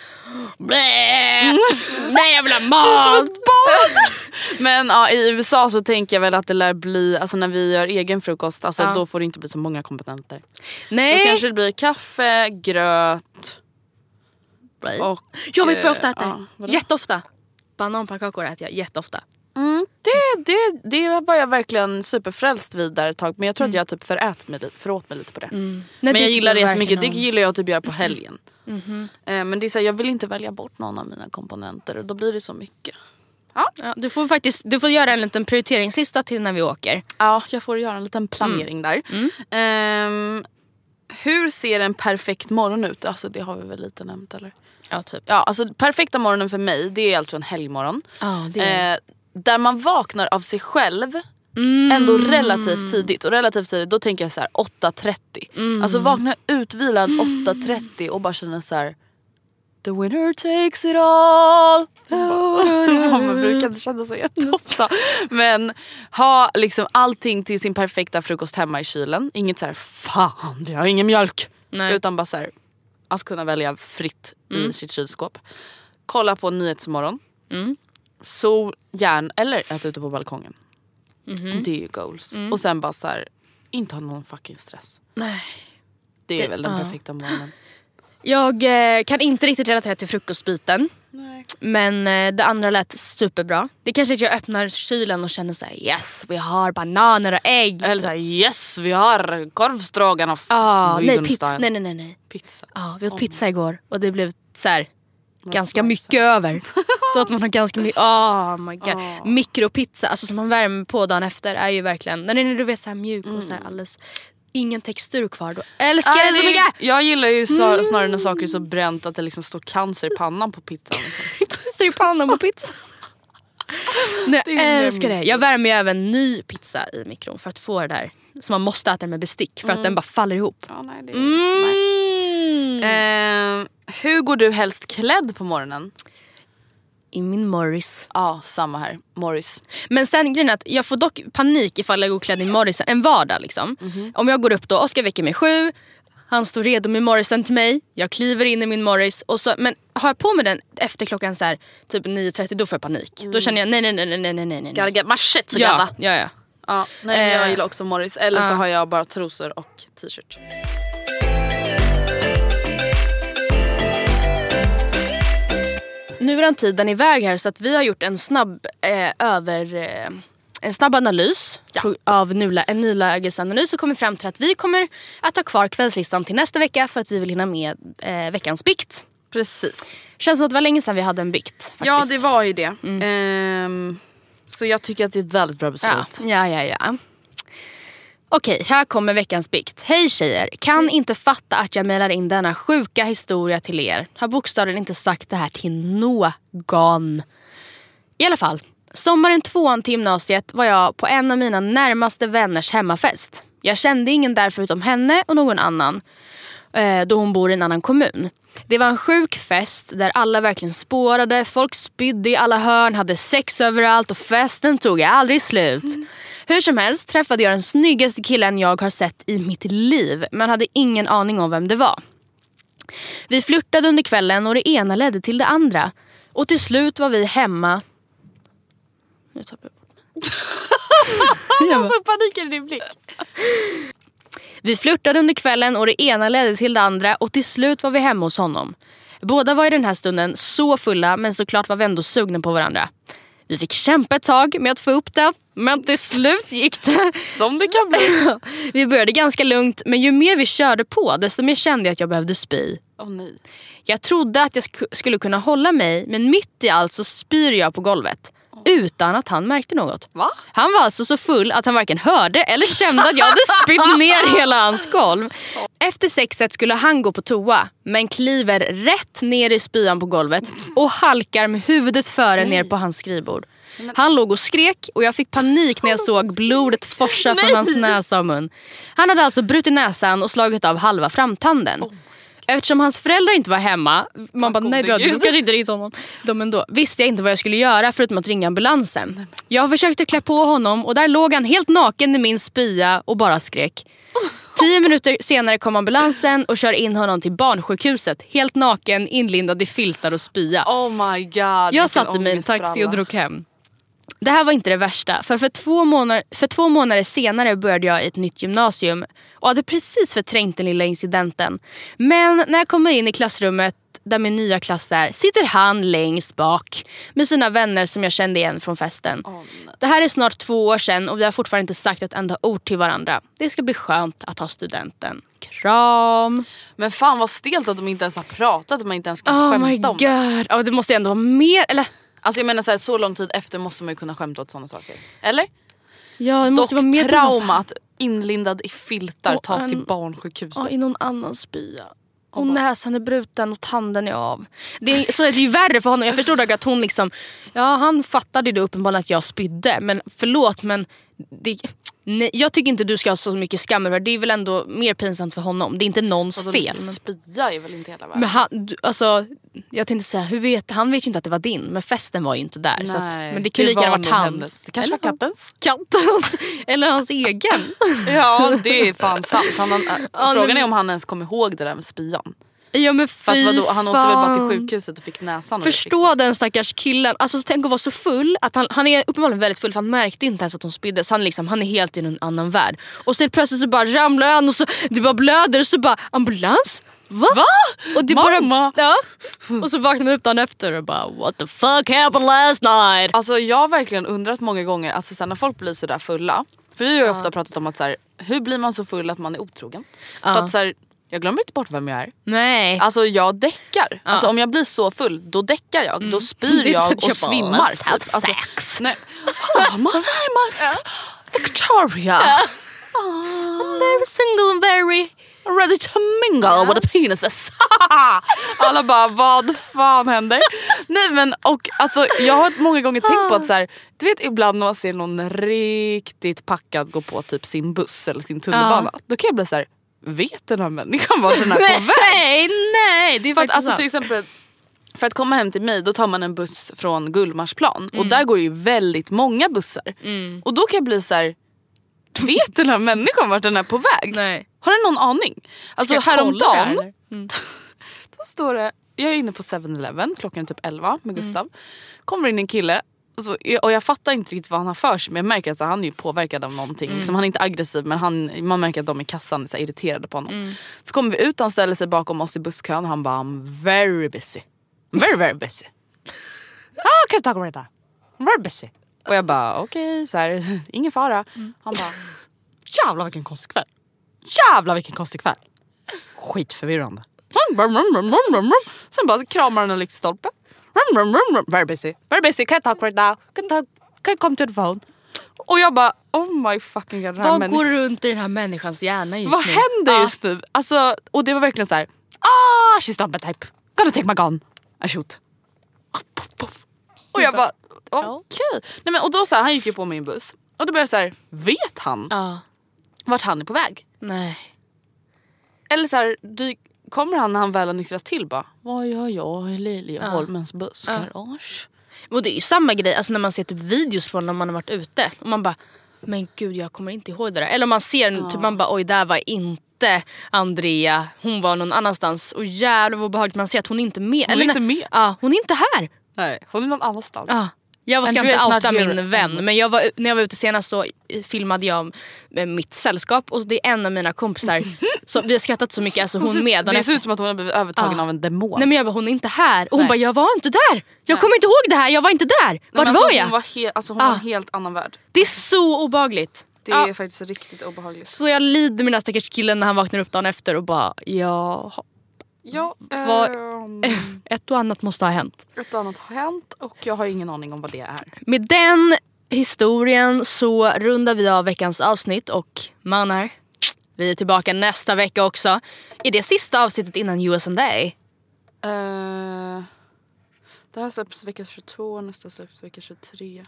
S2: blä! Nej jag vill ha mat!
S1: Men ja, i USA så tänker jag väl att det lär bli, alltså när vi gör egen frukost, alltså,
S2: Ja.
S1: då får det inte bli så många komponenter. Då
S2: Nej,
S1: kanske det blir kaffe, gröt och...
S2: jag vet vad jag ofta
S1: eh,
S2: äter.
S1: ja, vadå?
S2: Jätteofta. Bananpannkakor äter jag jätteofta.
S1: Mm, det, det, det var jag verkligen superfrälst vid där ett tag men jag tror att jag typ förät mig, föråt mig lite på det.
S2: Mm. Nej,
S1: men jag
S2: tycker
S1: gillar det
S2: jag
S1: jättemycket, det gillar jag att typ göra på helgen.
S2: Mhm.
S1: Eh, Men det är så här, jag vill inte välja bort någon av mina komponenter och då blir det så mycket.
S2: Ja, du får faktiskt du får göra en liten prioriteringslista till när vi åker.
S1: Ja, jag får göra en liten planering där. Ehm, hur ser en perfekt morgon ut? Alltså det har vi väl lite nämnt eller?
S2: Ja, typ.
S1: Ja, alltså perfekta morgonen för mig det är alltså en helgmorgon.
S2: Är...
S1: Eh, där man vaknar av sig själv ändå relativt tidigt. Och relativt tidigt då tänker jag så här 8.30. Alltså vakna utvilad 8.30 och bara känna så här. The winner takes it all. Man brukar inte känna så jätteofta. Men ha liksom allting till sin perfekta frukost hemma i kylen. Inget så här fan vi har ingen mjölk.
S2: Nej.
S1: Utan bara så här, att kunna välja fritt i sitt kylskåp. Kolla på Nyhetsmorgon.
S2: Mm.
S1: Sol, järn eller äta ute på balkongen.
S2: Mhm.
S1: Det är ju goals. Och sen bara så här, inte ha någon fucking stress.
S2: Nej.
S1: Det är
S2: Det-
S1: väl den
S2: ja.
S1: perfekta morgonen.
S2: Jag eh, kan inte riktigt relatera till frukostbiten.
S1: Nej.
S2: Men eh, det andra lät superbra. Det kanske är att jag öppnar kylen och känner så här: yes vi har bananer och ägg.
S1: Eller såhär yes vi har korvstroganoff.
S2: Ah, nej, nej nej nej nej.
S1: Pizza.
S2: Ja, vi åt pizza igår och det blev så här, ganska mycket över. Så att man har ganska mycket, oh my god. Mikropizza, alltså som man värmer på dagen efter är ju verkligen, när den är du vet, så här mjuk och så här alldeles, ingen textur kvar då. Älskar
S1: Nej,
S2: den så
S1: det-
S2: mycket!
S1: Jag gillar ju så, snarare när saker är så bränt att det liksom står cancer i pannan på pizzan.
S2: Står i pannan på pizza. Nej,
S1: Det
S2: jag älskar det. Jag värmer ju även ny pizza i mikron för att få det där. Så man måste äta med bestick för att den bara faller ihop.
S1: Ja, nej, det.
S2: Mm.
S1: Eh, hur går du helst klädd på morgonen?
S2: I min Morris.
S1: Ja, samma här. Morris.
S2: Men sen grejen är att jag får dock panik ifall jag går klädd i Morrison en vardag. Liksom. Om jag går upp då, Oskar väcker mig sju, han står redo med Morrison till mig, jag kliver in i min Morris. Och så, men har jag på mig den efter klockan så här, typ 9.30 då får jag panik. Då känner jag nej nej nej nej nej nej nej.
S1: Gotta get my shit
S2: Ja,
S1: together.
S2: ja, ja.
S1: Ja, nej, jag
S2: Eh,
S1: gillar också Morris. Eller så
S2: ja.
S1: har jag bara trosor och t-shirt.
S2: Nu är den tiden iväg här så att vi har gjort en snabb eh, över... Eh, en snabb analys på- av nula, en nulägesanalys och kommit fram till att vi kommer att ha kvar kvällslistan till nästa vecka för att vi vill hinna med eh, veckans bikt.
S1: Precis.
S2: Känns som att det var länge sedan vi hade en bikt. Faktiskt.
S1: Ja, det var ju det. Ehm, så jag tycker att det är ett väldigt bra
S2: ja.
S1: beslut.
S2: ja, ja, ja. Okej, här kommer veckans bikt. Hej tjejer! Kan inte fatta att jag mejlar in denna sjuka historia till er. Har bokstavligen inte sagt det här till någon. I alla fall, sommaren tvåan till gymnasiet var jag på en av mina närmaste vänners hemmafest. Jag kände ingen där förutom henne och någon annan eh, då hon bor i en annan kommun. Det var en sjuk fest där alla verkligen spårade, folk spydde i alla hörn, hade sex överallt och festen tog aldrig slut. Hur som helst träffade jag den snyggaste killen jag har sett i mitt liv men hade ingen aning om vem det var. Vi flörtade under kvällen och det ena ledde till det andra. Och till slut var vi hemma... Nu tappade jag. Jag bara-
S1: Så paniken i din blick.
S2: Vi flörtade under kvällen och det ena ledde till det andra och till slut var vi hemma hos honom. Båda var i den här stunden så fulla men såklart var vi ändå sugna på varandra. Vi fick kämpa ett tag med att få upp det men till slut gick det.
S1: Som det kan bli.
S2: Vi började ganska lugnt men ju mer vi körde på desto mer kände jag att jag behövde spy.
S1: Åh nej.
S2: Jag trodde att jag sk- skulle kunna hålla mig men mitt i allt så spyr jag på golvet. Utan att han märkte något.
S1: Va?
S2: Han var alltså så full att han varken hörde eller kände att jag hade spytt ner hela hans golv. Efter sexet skulle han gå på toa men kliver rätt ner i spyan på golvet och halkar med huvudet före ner på hans skrivbord. Han låg och skrek och jag fick panik när jag såg blodet forsa från hans näsa och mun. Han hade alltså brutit näsan och slagit av halva framtanden. Eftersom hans föräldrar inte var hemma, man bara nej du
S1: gud."
S2: kanske inte ringt honom. De ändå, visste jag inte vad jag skulle göra förutom att ringa ambulansen. Jag försökte klä på honom och där låg han helt naken i min spya och bara skrek. Tio minuter senare kom ambulansen och kör in honom till barnsjukhuset. Helt naken, inlindad i filtar och spya.
S1: Oh my god.
S2: Jag satte mig i en taxi och drog hem. Det här var inte det värsta. För, för, två månader, för två månader senare började jag i ett nytt gymnasium och hade precis förträngt den lilla incidenten. Men när jag kommer in i klassrummet där min nya klass är sitter han längst bak med sina vänner som jag kände igen från festen. det här är snart två år sedan och vi har fortfarande inte sagt ett enda ord till varandra. Det ska bli skönt att ha studenten. Kram!
S1: Men fan vad stelt att de inte ens har pratat, att man inte ens kan
S2: Oh my
S1: skämta om det.
S2: god. Ja, det måste ju ändå vara mer... Eller
S1: Alltså jag menar så, här, så lång tid efter måste man ju kunna skämta åt sådana saker. Eller?
S2: ja, det måste
S1: Dock
S2: vara mer
S1: trauma att inlindad i filtar
S2: Och
S1: tas till
S2: en-
S1: barnsjukhuset.
S2: Ja, i någon annans spya. Och näsan är bruten och tanden är av. Det är, så är det ju värre för honom. Jag förstår dock att hon liksom... Ja, han fattade det uppenbarligen att jag spydde. Men förlåt men... Det, nej, jag tycker inte du ska ha så mycket skam över det. Det är väl ändå mer pinsamt för honom. Det är inte någons
S1: Alltså,
S2: fel.
S1: Spya är väl inte hela världen.
S2: men han, du- alltså, jag tänkte säga, hur vet, han vet ju inte att det var din. Men festen var ju inte där. Så att,
S1: Nej,
S2: men det kunde lika gärna
S1: var
S2: varit hans.
S1: hennes. Det kanske
S2: Eller
S1: var kattens.
S2: Kattens. Eller hans egen.
S1: Ja det är fan sant. Han, han, frågan är om han ens kommer ihåg det där med spyan.
S2: Ja men
S1: För att
S2: fy
S1: vadå, han åkte väl bara till sjukhuset och fick näsan
S2: Förstå den stackars killen. Alltså, tänk att vara så full. Att han, han är uppenbarligen väldigt full för han märkte inte ens att hon spydde. Så han, liksom, han är helt i en annan värld. Och så plötsligt så bara ramlar han och så, det bara blöder och så bara ambulans? Va?
S1: Va?
S2: Och det
S1: Mamma?
S2: Bara, ja. Och så vaknar man upp dagen efter och bara what the fuck happened last night?
S1: Alltså jag har verkligen undrat många gånger, alltså sen när folk blir sådär fulla. För vi har ju ofta pratat om att så här, hur blir man så full att man är otrogen? För att så här, jag glömmer inte bort vem jag är.
S2: Nej.
S1: Alltså jag däckar. Alltså om jag blir så full då däckar jag. Då spyr jag och svimmar. typ. Alltså,
S2: sex.
S1: nej. Oh, my name is Victoria.
S2: I'm very single and very
S1: Ready to mingle with the penises. Alla bara vad fan händer? Nej men och alltså jag har många gånger tänkt på att så här, du vet ibland när man ser någon riktigt packad gå på typ sin buss eller sin tunnelbana. Då kan jag bli så här, vet den här människan vart den är på väg?
S2: Nej, nej. Det är
S1: För att, alltså, till exempel, för att komma hem till mig då tar man en buss från Gullmarsplan
S2: Mm.
S1: och där går det ju väldigt många bussar. Och då kan jag bli så här. vet den här människan vart den är på väg?
S2: Nej.
S1: Har den någon aning? Alltså
S2: det här,
S1: häromdagen
S2: eller?
S1: då står det, jag är inne på 7-Eleven, klockan är typ 11 med Gustav. Kommer in en kille så, och jag fattar inte riktigt vad han har för sig men jag märker att han är påverkad av någonting. Liksom, han är inte aggressiv men han, man märker att de i kassan är så irriterade på honom. Så kommer vi ut och han ställer sig bakom oss i busskön och han bara I'm very busy. I'm very very busy. Ah, can you talk right now? I'm very busy. Och jag bara okej, så här, ingen fara. Han bara jävlar vilken konstig kväll. Jävlar vilken konstig kväll. Skitförvirrande. Sen bara kramar han en lyktstolpe. Very busy. Very busy. Can't talk right now. Can't, talk. Can't come to the phone. Och jag bara oh my fucking god.
S2: Vad går runt i den här människans hjärna just
S1: Vad
S2: nu?
S1: händer
S2: Ja.
S1: just nu? Alltså, och det var verkligen så här. Ah, she's not my type. Gonna take my gun and shoot. Ah, puff, puff. Och jag bara okej. Nej men och då så här, han gick ju på min buss. Och då blev jag så här, vet han
S2: Ja.
S1: vart han är på väg?
S2: Nej.
S1: Eller så här, kommer han när han väl har nyktrat till bara Vad gör jag i Liljeholmens bussgarage?
S2: Och det är ju samma grej alltså när man ser typ videos från när man har varit ute. Och man bara, men gud jag kommer inte ihåg det där. Eller om man ser, typ, man bara oj där var inte Andrea, hon var någon annanstans. Och jävlar vad obehagligt man ser att hon inte är med.
S1: Hon är
S2: Eller
S1: inte med.
S2: Ja, hon är inte här.
S1: Nej, hon är någon annanstans.
S2: Ja. Jag ska
S1: Andrea
S2: inte outa min vän men jag var, när jag var ute senast så filmade jag med mitt sällskap och det är en av mina kompisar. så vi har skrattat så mycket, alltså hon med.
S1: Det ser ut som att hon har blivit övertagen
S2: Ja.
S1: av en demon.
S2: Nej men jag bara hon är inte här. Och hon
S1: Nej.
S2: bara jag var inte där. Jag kommer inte ihåg det här, jag var inte där.
S1: Nej,
S2: Vart
S1: men
S2: var
S1: alltså,
S2: jag?
S1: Hon var, he- alltså, hon
S2: Ah.
S1: var en helt annan värld.
S2: Det är så obehagligt.
S1: Det
S2: Ja.
S1: är faktiskt riktigt obehagligt.
S2: Så jag lider med den här stackars killen när han vaknar upp dagen efter och bara ja,
S1: Ja,
S2: Vad-
S1: ehm,
S2: ett och annat måste ha hänt.
S1: ett annat har hänt och jag har ingen aning om vad det är.
S2: Med den historien så rundar vi av veckans avsnitt och manar, vi är tillbaka nästa vecka också. Är det sista avsnittet innan US and Day?
S1: Eh, det här släpps vecka 22, nästa släpps vecka 23.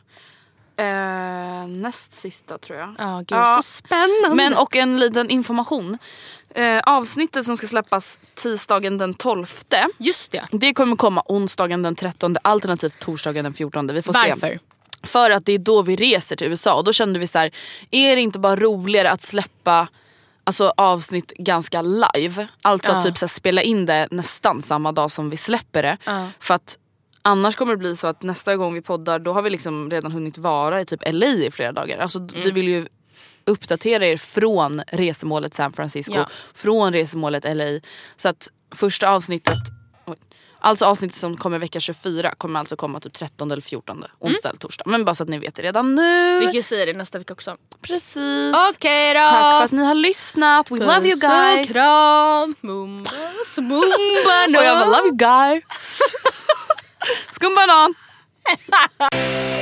S1: Eh, näst sista tror jag.
S2: Ja, gud
S1: Ja.
S2: så spännande.
S1: Men och en liten information. Eh, avsnittet som ska släppas tisdagen den 12.
S2: Just det.
S1: Det kommer komma onsdagen den 13 alternativt torsdagen den 14. Vi får se.
S2: Varför?
S1: För att det är då vi reser till USA och då kände vi så här, är det inte bara roligare att släppa alltså, avsnitt ganska live? Alltså
S2: Ja.
S1: typ så här, spela in det nästan samma dag som vi släpper det.
S2: Ja.
S1: För att annars kommer det bli så att nästa gång vi poddar då har vi liksom redan hunnit vara i typ LA i flera dagar. Alltså
S2: Mm.
S1: vi vill ju uppdatera er från resemålet San Francisco,
S2: Ja.
S1: från resemålet LA. Så att första avsnittet, alltså avsnittet som kommer vecka 24 kommer alltså komma typ 13 eller 14, onsdag eller torsdag. Men bara så att ni vet det redan nu.
S2: Vi kan säga det nästa vecka också.
S1: Precis.
S2: Okej då!
S1: Tack för att ni har lyssnat. We love you
S2: Puss och
S1: guys.
S2: kram! Mumbas, mumba
S1: Och jag bara love you guys. Skumbanan.